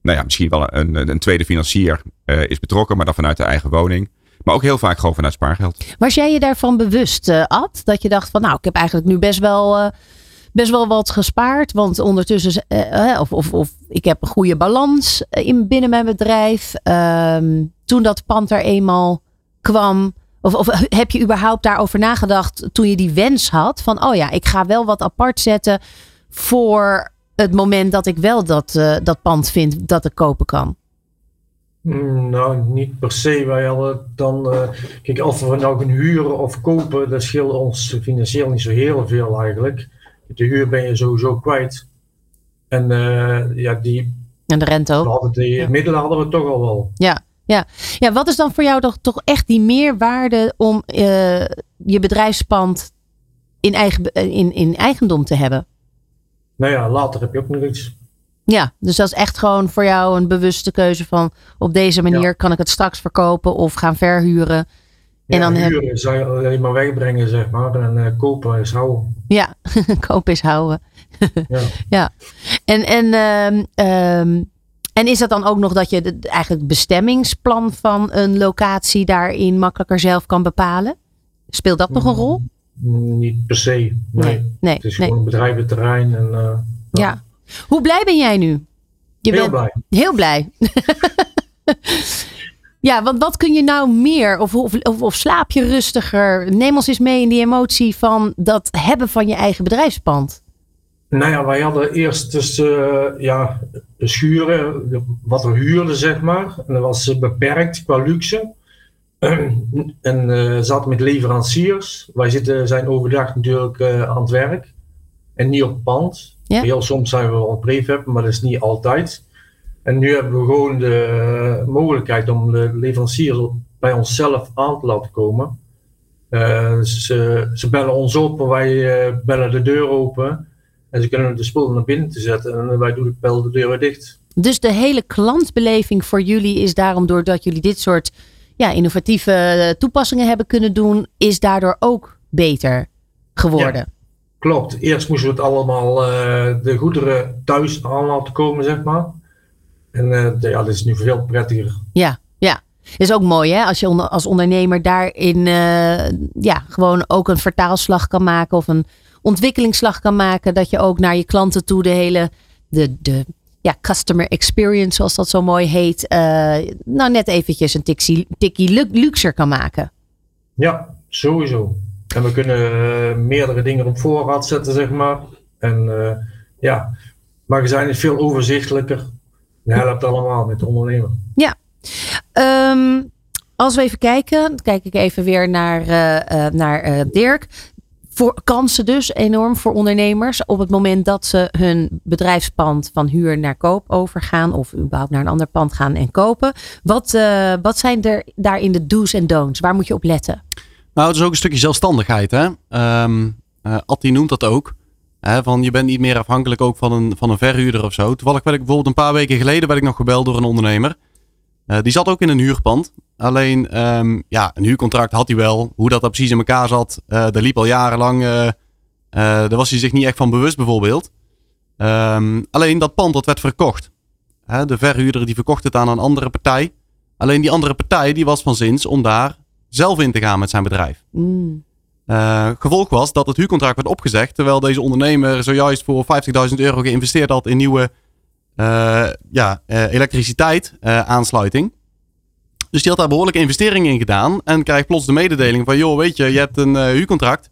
nou ja, misschien wel een, een tweede financier uh, is betrokken. Maar dan vanuit de eigen woning. Maar ook heel vaak gewoon vanuit spaargeld. Was jij je daarvan bewust, Ad? Dat je dacht van nou, ik heb eigenlijk nu best wel best wel wat gespaard. Want ondertussen, uh, of, of, of ik heb een goede balans in, binnen mijn bedrijf. Uh, toen dat pand er eenmaal kwam. Of, of heb je überhaupt daarover nagedacht toen je die wens had? Van, oh ja, ik ga wel wat apart zetten voor het moment dat ik wel dat, uh, dat pand vind dat ik kopen kan. Mm, nou, niet per se. Wij hadden dan, uh, kijk, of we nou gaan huren of kopen, dat scheelt ons financieel niet zo heel veel eigenlijk de huur ben je sowieso kwijt. En uh, ja, die. En de rente ook. Hadden die ja. middelen hadden we toch al wel. Ja, ja. ja, wat is dan voor jou toch, toch echt die meerwaarde om uh, je bedrijfspand in, eigen, in, in eigendom te hebben? Nou ja, later heb je ook nog iets. Ja, dus dat is echt gewoon voor jou een bewuste keuze van op deze manier ja. kan ik het straks verkopen of gaan verhuren. En dan huren heb... zou je alleen maar wegbrengen, zeg maar. En uh, kopen is houden. Ja, kopen is houden. ja. ja. En, en, um, um, en is dat dan ook nog dat je de, eigenlijk bestemmingsplan van een locatie daarin makkelijker zelf kan bepalen? Speelt dat nog een rol? Mm, niet per se. Nee. nee, nee het is nee. gewoon bedrijventerrein. En, uh, ja. Hoe blij ben jij nu? Je heel bent blij. Heel blij. Ja, want wat kun je nou meer? Of, of, slaap je rustiger? Neem ons eens mee in die emotie van dat hebben van je eigen bedrijfspand. Nou ja, wij hadden eerst dus uh, ja, schuren, wat we huurden, zeg maar. En dat was beperkt qua luxe. en uh, zaten met leveranciers. Wij zitten, zijn overdag natuurlijk uh, aan het werk. En niet op pand. Ja. Heel soms zijn we wel op prefab, maar dat is niet altijd. En nu hebben we gewoon de mogelijkheid om de leveranciers bij onszelf aan te laten komen. Uh, ze, ze, bellen ons op, wij uh, bellen de deur open. En ze kunnen de spullen naar binnen te zetten en wij doen de, de deur weer dicht. Dus de hele klantbeleving voor jullie is daarom doordat jullie dit soort ja, innovatieve toepassingen hebben kunnen doen, is daardoor ook beter geworden. Ja, klopt. Eerst moesten we het allemaal uh, de goederen thuis aan laten komen, zeg maar. En uh, ja, dat is nu veel prettiger. Ja, ja. Is ook mooi hè, als je onder, als ondernemer daarin uh, ja, gewoon ook een vertaalslag kan maken of een ontwikkelingsslag kan maken. Dat je ook naar je klanten toe de hele, de, de ja, customer experience zoals dat zo mooi heet, nou net eventjes een tikkie, tikkie luxer kan maken. Ja, sowieso. En we kunnen eh, meerdere dingen op voorraad zetten, zeg maar. En uh, ja, magazijn is veel overzichtelijker. Dat helpt allemaal met de ondernemer. Ja. Um, als we even kijken, dan kijk ik even weer naar, uh, naar Dirk voor kansen dus enorm voor ondernemers op het moment dat ze hun bedrijfspand van huur naar koop overgaan of überhaupt naar een ander pand gaan en kopen. Wat, wat zijn er daarin de do's en don'ts? Waar moet je op letten? Nou, het is ook een stukje zelfstandigheid. Hè? Um, uh, Atti noemt dat ook. Hè, van je bent niet meer afhankelijk ook van een, van een verhuurder of zo. Toevallig werd ik bijvoorbeeld een paar weken geleden werd ik nog gebeld door een ondernemer. Uh, die zat ook in een huurpand. Alleen, um, ja, een huurcontract had hij wel. Hoe dat, dat precies in elkaar zat, uh, dat liep al jarenlang. Daar was hij zich niet echt van bewust, bijvoorbeeld. Um, alleen dat pand dat werd verkocht. Hè, de verhuurder die verkocht het aan een andere partij. Alleen die andere partij die was van zins om daar zelf in te gaan met zijn bedrijf. Mm. Uh, gevolg was dat het huurcontract werd opgezegd. Terwijl deze ondernemer zojuist voor 50.000 euro geïnvesteerd had in nieuwe ja, elektriciteit aansluiting. Dus die had daar behoorlijke investeringen in gedaan. En krijgt plots de mededeling van, joh, weet je, je hebt een huurcontract.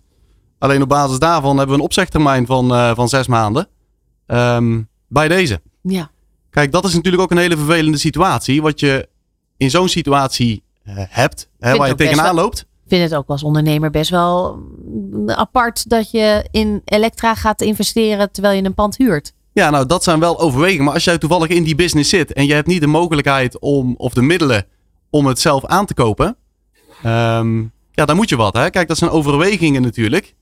Alleen op basis daarvan hebben we een opzegtermijn van, van zes maanden. Um, bij deze. Ja. Kijk, dat is natuurlijk ook een hele vervelende situatie. Wat je in zo'n situatie hebt, hè, waar je tegenaan loopt. Ik vind het ook als ondernemer best wel mm, apart dat je in elektra gaat investeren terwijl je een pand huurt. Ja, nou dat zijn wel overwegingen. Maar als jij toevallig in die business zit en je hebt niet de mogelijkheid om, of de middelen om het zelf aan te kopen. Um, ja, dan moet je wat. Hè? Kijk, dat zijn overwegingen natuurlijk.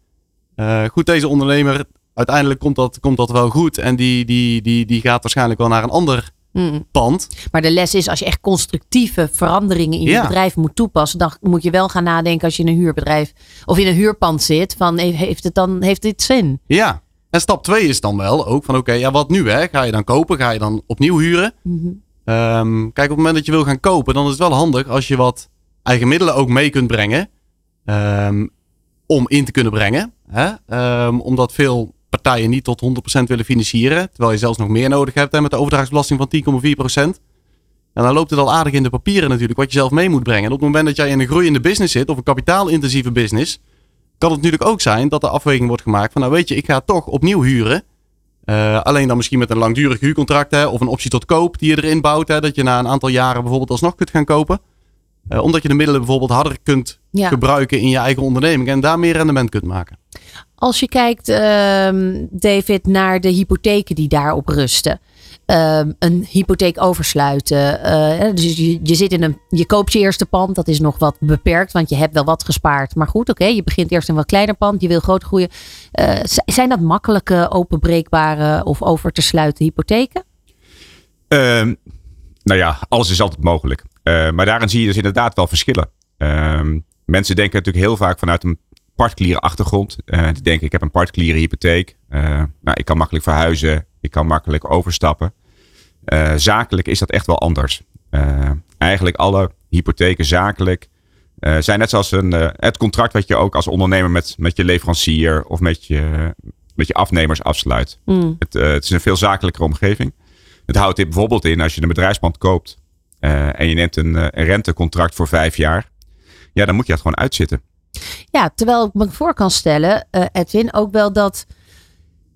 Uh, goed, deze ondernemer, uiteindelijk komt dat, komt dat wel goed. En die, die, die, die gaat waarschijnlijk wel naar een ander mm. pand. Maar de les is, als je echt constructieve veranderingen in je bedrijf moet toepassen, dan moet je wel gaan nadenken als je in een huurbedrijf of in een huurpand zit. Van heeft het dan, heeft dit zin? Ja. En stap 2 is dan wel ook van oké, okay, ja, wat nu hè? Ga je dan kopen? Ga je dan opnieuw huren? Mm -hmm. Um, kijk, op het moment dat je wil gaan kopen, dan is het wel handig als je wat eigen middelen ook mee kunt brengen. Um, om in te kunnen brengen. Hè? Um, omdat veel partijen niet tot 100% willen financieren. Terwijl je zelfs nog meer nodig hebt hè, met de overdrachtsbelasting van 10,4%. En dan loopt het al aardig in de papieren natuurlijk, wat je zelf mee moet brengen. En op het moment dat jij in een groeiende business zit, of een kapitaalintensieve business, kan het natuurlijk ook zijn dat de afweging wordt gemaakt van, nou weet je, ik ga toch opnieuw huren. Uh, alleen dan misschien met een langdurig huurcontract hè, of een optie tot koop die je erin bouwt. Hè, dat je na een aantal jaren bijvoorbeeld alsnog kunt gaan kopen. Uh, omdat je de middelen bijvoorbeeld harder kunt ja. gebruiken in je eigen onderneming en daar meer rendement kunt maken. Als je kijkt, uh, David, naar de hypotheken die daarop rusten. Uh, een hypotheek oversluiten. Uh, dus je, je, zit in een, je koopt je eerste pand. Dat is nog wat beperkt, want je hebt wel wat gespaard. Maar goed, oké, je begint eerst in een wat kleiner pand. Je wil groot groeien. Uh, zijn dat makkelijke, openbreekbare of over te sluiten hypotheken? Ehm, nou ja, alles is altijd mogelijk. maar daarin zie je dus inderdaad wel verschillen. Ehm, mensen denken natuurlijk heel vaak vanuit een particuliere achtergrond. die denken, ik heb een particuliere hypotheek. nou, ik kan makkelijk verhuizen. Ik kan makkelijk overstappen. Uh, zakelijk is dat echt wel anders. Uh, eigenlijk alle hypotheken zakelijk uh, zijn net zoals een, het contract wat je ook als ondernemer met, met je leverancier of met je, met je afnemers afsluit. Mm. Het, het, is een veel zakelijkere omgeving. Het houdt dit bijvoorbeeld in als je een bedrijfspand koopt en je neemt een, een rentecontract voor vijf jaar. Ja, dan moet je dat gewoon uitzitten. Ja, terwijl ik me voor kan stellen, Edwin, ook wel dat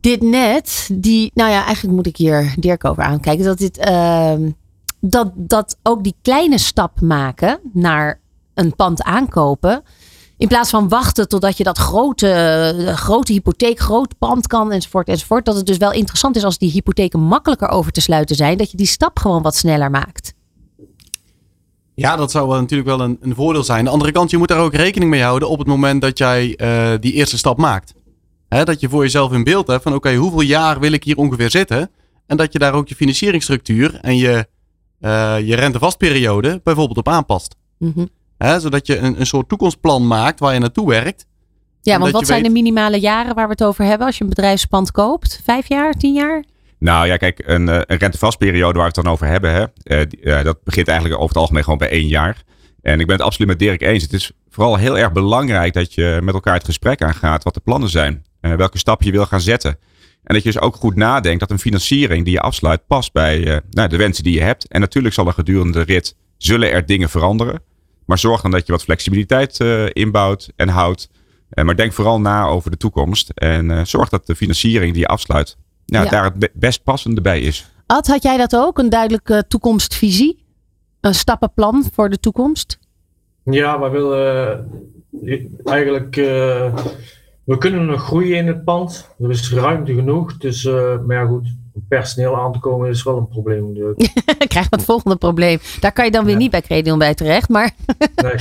dit net, die, nou ja, eigenlijk moet ik hier Dirk over aankijken. Dat dit, uh, dat, dat ook die kleine stap maken naar een pand aankopen. In plaats van wachten totdat je dat grote, grote hypotheek, groot pand kan enzovoort enzovoort. Dat het dus wel interessant is als die hypotheken makkelijker over te sluiten zijn. Dat je die stap gewoon wat sneller maakt. Ja, dat zou natuurlijk wel een, een voordeel zijn. Aan de andere kant, je moet daar ook rekening mee houden op het moment dat jij uh, die eerste stap maakt. Hè, dat je voor jezelf in beeld hebt van oké, okay, hoeveel jaar wil ik hier ongeveer zitten? En dat je daar ook je financieringsstructuur en je, uh, je rentevastperiode bijvoorbeeld op aanpast. Mm -hmm. Hè, zodat je een, een soort toekomstplan maakt waar je naartoe werkt. Ja, want wat zijn weet... de minimale jaren waar we het over hebben als je een bedrijfspand koopt? Vijf jaar, tien jaar? Nou ja, kijk, een, een rentevastperiode waar we het dan over hebben, hè, uh, dat begint eigenlijk over het algemeen gewoon bij één jaar. En ik ben het absoluut met Dirk eens. Het is vooral heel erg belangrijk dat je met elkaar het gesprek aangaat wat de plannen zijn. Uh, welke stap je wil gaan zetten. En dat je dus ook goed nadenkt dat een financiering die je afsluit past bij nou, de wensen die je hebt. En natuurlijk zal er gedurende de rit zullen er dingen veranderen. Maar zorg dan dat je wat flexibiliteit inbouwt en houdt. Eh, maar denk vooral na over de toekomst. En eh, zorg dat de financiering die je afsluit, ja, Ja. daar het be- best passende bij is. Ad, had jij dat ook? Een duidelijke toekomstvisie? Een stappenplan voor de toekomst? Ja, we willen eh, eigenlijk. eh, we kunnen nog groeien in het pand. Er is ruimte genoeg. Dus, eh, maar ja, goed. Om personeel aan te komen is wel een probleem. Krijg je het volgende probleem. Daar kan je dan weer Ja. niet bij Credion bij terecht. Maar, Nee.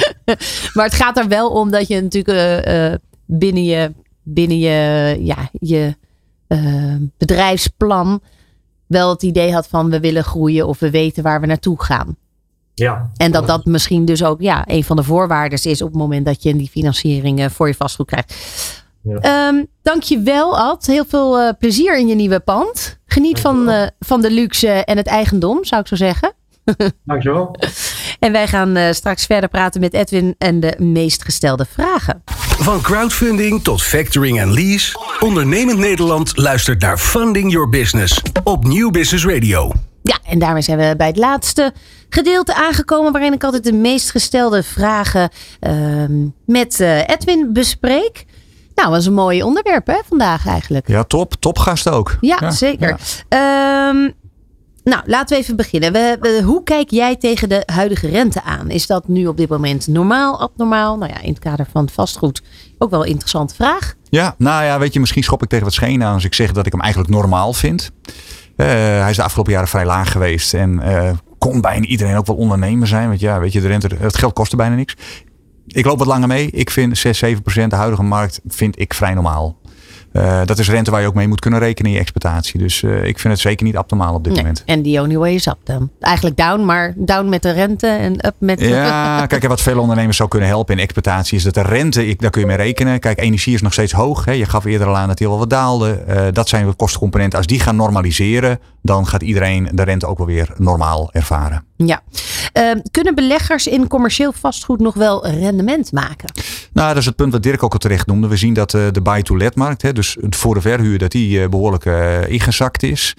maar het gaat er wel om dat je natuurlijk binnen je, binnen je, ja, je eh, bedrijfsplan wel het idee had van we willen groeien of we weten waar we naartoe gaan. Ja. En dat dat misschien dus ook ja, een van de voorwaarden is op het moment dat je die financiering voor je vastgoed krijgt. Ja. Ehm, Dank je wel, Ad. Heel veel eh, plezier in je nieuwe pand. Geniet van, Dankjewel. eh, van de luxe en het eigendom, zou ik zo zeggen. Dankjewel. En wij gaan eh, straks verder praten met Edwin en de meest gestelde vragen. Van crowdfunding tot factoring en lease. Ondernemend Nederland luistert naar Funding Your Business op Nieuw Business Radio. Ja, en daarmee zijn we bij het laatste gedeelte aangekomen. waarin ik altijd de meest gestelde vragen ehm, met eh, Edwin bespreek. Nou, dat was een mooi onderwerp hè, vandaag eigenlijk. Ja, top. Topgast ook. Ja, zeker. ja. Ehm, nou, laten we even beginnen. We, hoe kijk jij tegen de huidige rente aan? Is dat nu op dit moment normaal, abnormaal? Nou ja, in het kader van vastgoed ook wel een interessante vraag. Ja, nou ja, weet je, misschien schop ik tegen wat schenen aan als ik zeg dat ik hem eigenlijk normaal vind. Eh, hij is de afgelopen jaren vrij laag geweest en eh, kon bijna iedereen ook wel ondernemer zijn. Want ja, weet je, de rente, het geld kostte bijna niks. Ik loop wat langer mee. Ik vind 6, 7 procent de huidige markt vind ik vrij normaal. Eh, dat is rente waar je ook mee moet kunnen rekenen in je exploitatie. Dus eh, ik vind het zeker niet abnormaal op dit Nee. moment. En the only way is up dan. Eigenlijk down, maar down met de rente en up met... Ja, kijk, en wat veel ondernemers zou kunnen helpen in exploitatie is dat de rente, ik, daar kun je mee rekenen. Kijk, energie is nog steeds hoog. Hè. Je gaf eerder al aan dat die al wat daalde. Eh, dat zijn de kostencomponenten. Als die gaan normaliseren, dan gaat iedereen de rente ook wel weer normaal ervaren. Ja. Ehm, kunnen beleggers in commercieel vastgoed nog wel rendement maken? Nou, dat is het punt wat Dirk ook al terecht noemde. We zien dat eh, de buy-to-let-markt, dus voor de verhuur, dat die eh, behoorlijk eh, ingezakt is.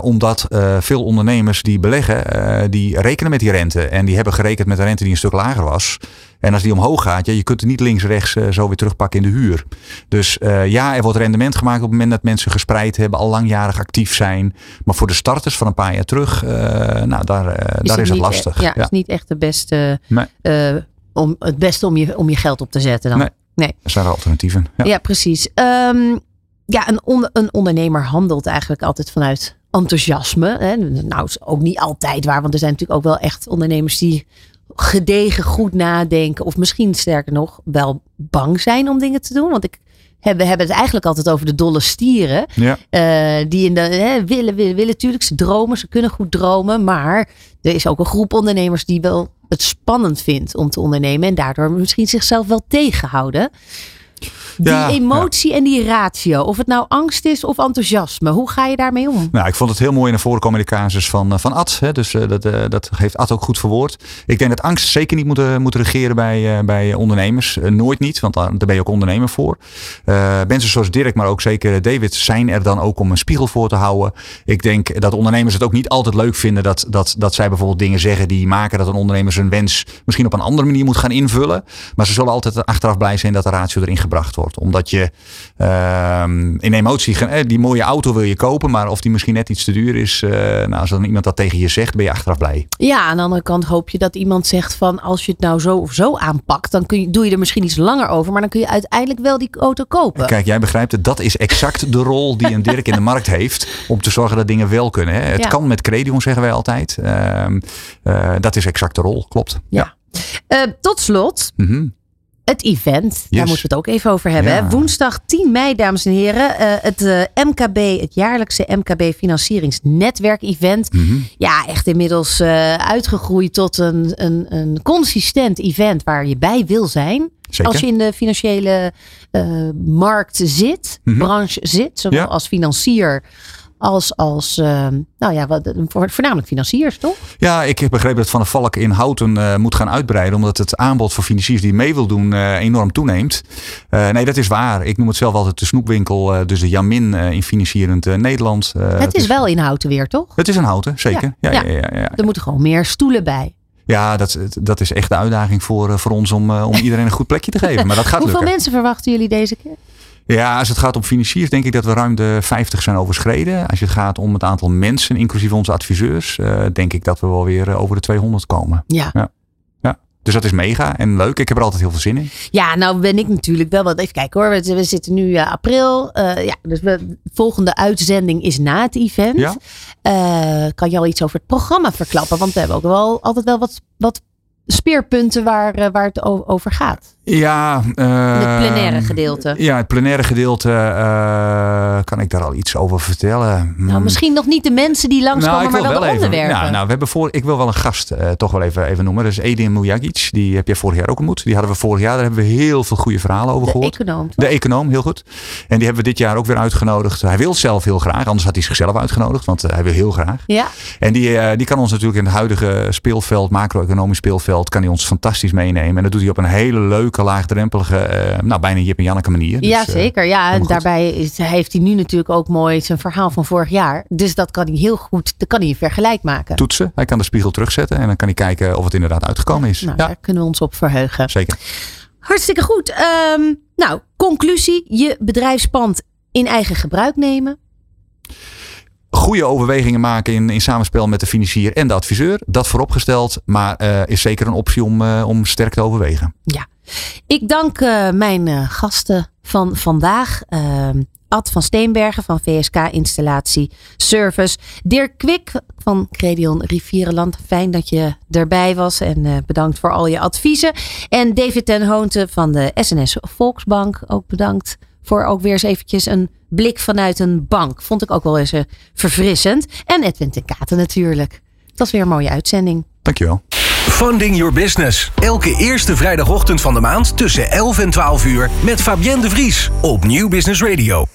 Omdat veel ondernemers die beleggen, die rekenen met die rente. En die hebben gerekend met een rente die een stuk lager was. En als die omhoog gaat, ja, je kunt het niet links-rechts eh, zo weer terugpakken in de huur. Dus eh, ja, er wordt rendement gemaakt op het moment dat mensen gespreid hebben, al langjarig actief zijn. Maar voor de starters van een paar jaar terug, eh, nou, daar, eh, daar is het niet, lastig. e- Ja, is niet echt de beste, Nee. om, het beste om je, om je geld op te zetten dan. Nee. nee. Er zijn er alternatieven. Ja. Ja, precies. Ehm, ja, een, on- een ondernemer handelt eigenlijk altijd vanuit enthousiasme. Hè. Nou, is ook niet altijd waar, want er zijn natuurlijk ook wel echt ondernemers die gedegen goed nadenken. Of misschien sterker nog, wel bang zijn om dingen te doen. Want ik, heb- we hebben het eigenlijk altijd over de dolle stieren. Ja. eh, die in de, hè, willen, willen, willen. Tuurlijk, ze dromen, ze kunnen goed dromen. Maar er is ook een groep ondernemers die wel het spannend vindt om te ondernemen. En daardoor misschien zichzelf wel tegenhouden. Die Ja, emotie en die ratio. Of het nou angst is of enthousiasme. Hoe ga je daarmee om? Nou, ik vond het heel mooi naar voren komen in de casus van, eh, van Ad. Hè. Dus eh, dat, eh, dat heeft Ad ook goed verwoord. Ik denk dat angst zeker niet moet, moet regeren bij, bij ondernemers. Nooit niet, want daar daar ben je ook ondernemer voor. Mensen zoals Dirk, maar ook zeker David, zijn er dan ook om een spiegel voor te houden. Ik denk dat ondernemers het ook niet altijd leuk vinden dat, dat, dat zij bijvoorbeeld dingen zeggen die maken dat een ondernemer zijn wens misschien op een andere manier moet gaan invullen. Maar ze zullen altijd achteraf blij zijn dat de ratio erin gebracht wordt. Omdat je ehm, in emotie, eh, die mooie auto wil je kopen, maar of die misschien net iets te duur is. eh, nou, als dan iemand dat tegen je zegt, ben je achteraf blij. Ja, aan de andere kant hoop je dat iemand zegt van als je het nou zo of zo aanpakt, dan kun je, doe je er misschien iets langer over, maar dan kun je uiteindelijk wel die auto kopen. Kijk, jij begrijpt het. Dat is exact de rol die een Dirk in de markt heeft. Om te zorgen dat dingen wel kunnen. Hè. Het Ja. kan met Credion, zeggen wij altijd. Ehm, eh, dat is exact de rol, klopt. Ja. Tot slot, Mhm. Het event. Daar moeten we het ook even over hebben. Ja. Woensdag 10 mei, dames en heren. eh, het eh, MKB, het jaarlijkse MKB Financieringsnetwerk-event. Mhm. Ja, echt inmiddels eh, uitgegroeid tot een, een, een consistent event waar je bij wil zijn. Zeker. Als je in de financiële markt zit, Mhm. branche zit, zowel Ja. als financier als als, eh, nou ja, wat, voornamelijk financiers, toch? Ja, ik heb begrepen dat Van der Valk in Houten eh, moet gaan uitbreiden. Omdat het aanbod voor financiers die mee wil doen eh, enorm toeneemt. Eh, nee, dat is waar. Ik noem het zelf altijd de snoepwinkel. dus de Jamin in financierend Nederland. Het is wel in houten weer, toch? Het is een Houten, zeker. Ja, Ja, ja. Ja, ja, ja. Er moeten gewoon meer stoelen bij. Ja, dat, dat is echt de uitdaging voor, voor ons om, om iedereen een goed plekje te geven. Maar dat gaat Hoeveel lukken. mensen verwachten jullie deze keer? Ja, als het gaat om financiers, denk ik dat we ruim de 50 zijn overschreden. Als het gaat om het aantal mensen, inclusief onze adviseurs, uh, denk ik dat we wel weer over de 200 komen. Ja. ja. Dus dat is mega en leuk. Ik heb er altijd heel veel zin in. Ja, nou ben ik natuurlijk wel wat. Even kijken hoor. We, we zitten nu uh, april. Uh, ja, dus we, volgende uitzending is na het event. Ja. kan je al iets over het programma verklappen? Want we hebben ook wel altijd wel wat, wat speerpunten waar, waar het over gaat. Ja. Uh, het plenaire gedeelte. Ja, het plenaire gedeelte. Uh, kan ik daar al iets over vertellen? Nou, misschien nog niet de mensen die langskomen, nou, maar wel, wel de onderwerpen. Nou, nou, we hebben voor, ik wil wel een gast uh, toch wel even, even noemen. Dat is Edin Mujagic. Die heb jij vorig jaar ook ontmoet. Die hadden we vorig jaar. Daar hebben we heel veel goede verhalen over de gehoord. Econoom, de econoom, heel goed. En die hebben we dit jaar ook weer uitgenodigd. Hij wil zelf heel graag. Anders had hij zichzelf uitgenodigd. Want hij wil heel graag. Ja. En die, die kan ons natuurlijk in het huidige speelveld, macro-economisch speelveld, kan hij ons fantastisch meenemen. En dat doet hij op een hele leuke, laagdrempelige uh, nou, bijna Jip en Janneke manier. Dus, ja, zeker. Ja, en daarbij is, heeft hij nu natuurlijk ook mooi zijn verhaal van vorig jaar. Dus dat kan hij heel goed, dat kan hij vergelijk maken. Toetsen. Hij kan de spiegel terugzetten en dan kan hij kijken of het inderdaad uitgekomen is. Nou, ja. daar kunnen we ons op verheugen. Zeker. Hartstikke goed. Um, nou, conclusie. Je bedrijfspand in eigen gebruik nemen. Goede overwegingen maken in, in samenspel met de financier en de adviseur. Dat vooropgesteld, maar uh, is zeker een optie om, uh, om sterk te overwegen. Ja, ik dank uh, mijn uh, gasten van vandaag. Uh, Ad van Steenbergen van VSK Installatie Service. Dirk Kwik van Credion Rivierenland. Fijn dat je erbij was en uh, bedankt voor al je adviezen. En David ten Hoonte van de SNS Volksbank. Ook bedankt voor ook weer eens eventjes een blik vanuit een bank. Vond ik ook wel eens verfrissend. En Edwin ten Katen natuurlijk. Het was weer een mooie uitzending. Dankjewel. Funding Your Business. Elke eerste vrijdagochtend van de maand tussen 11 en 12 uur met Fabienne de Vries op Nieuw Business Radio.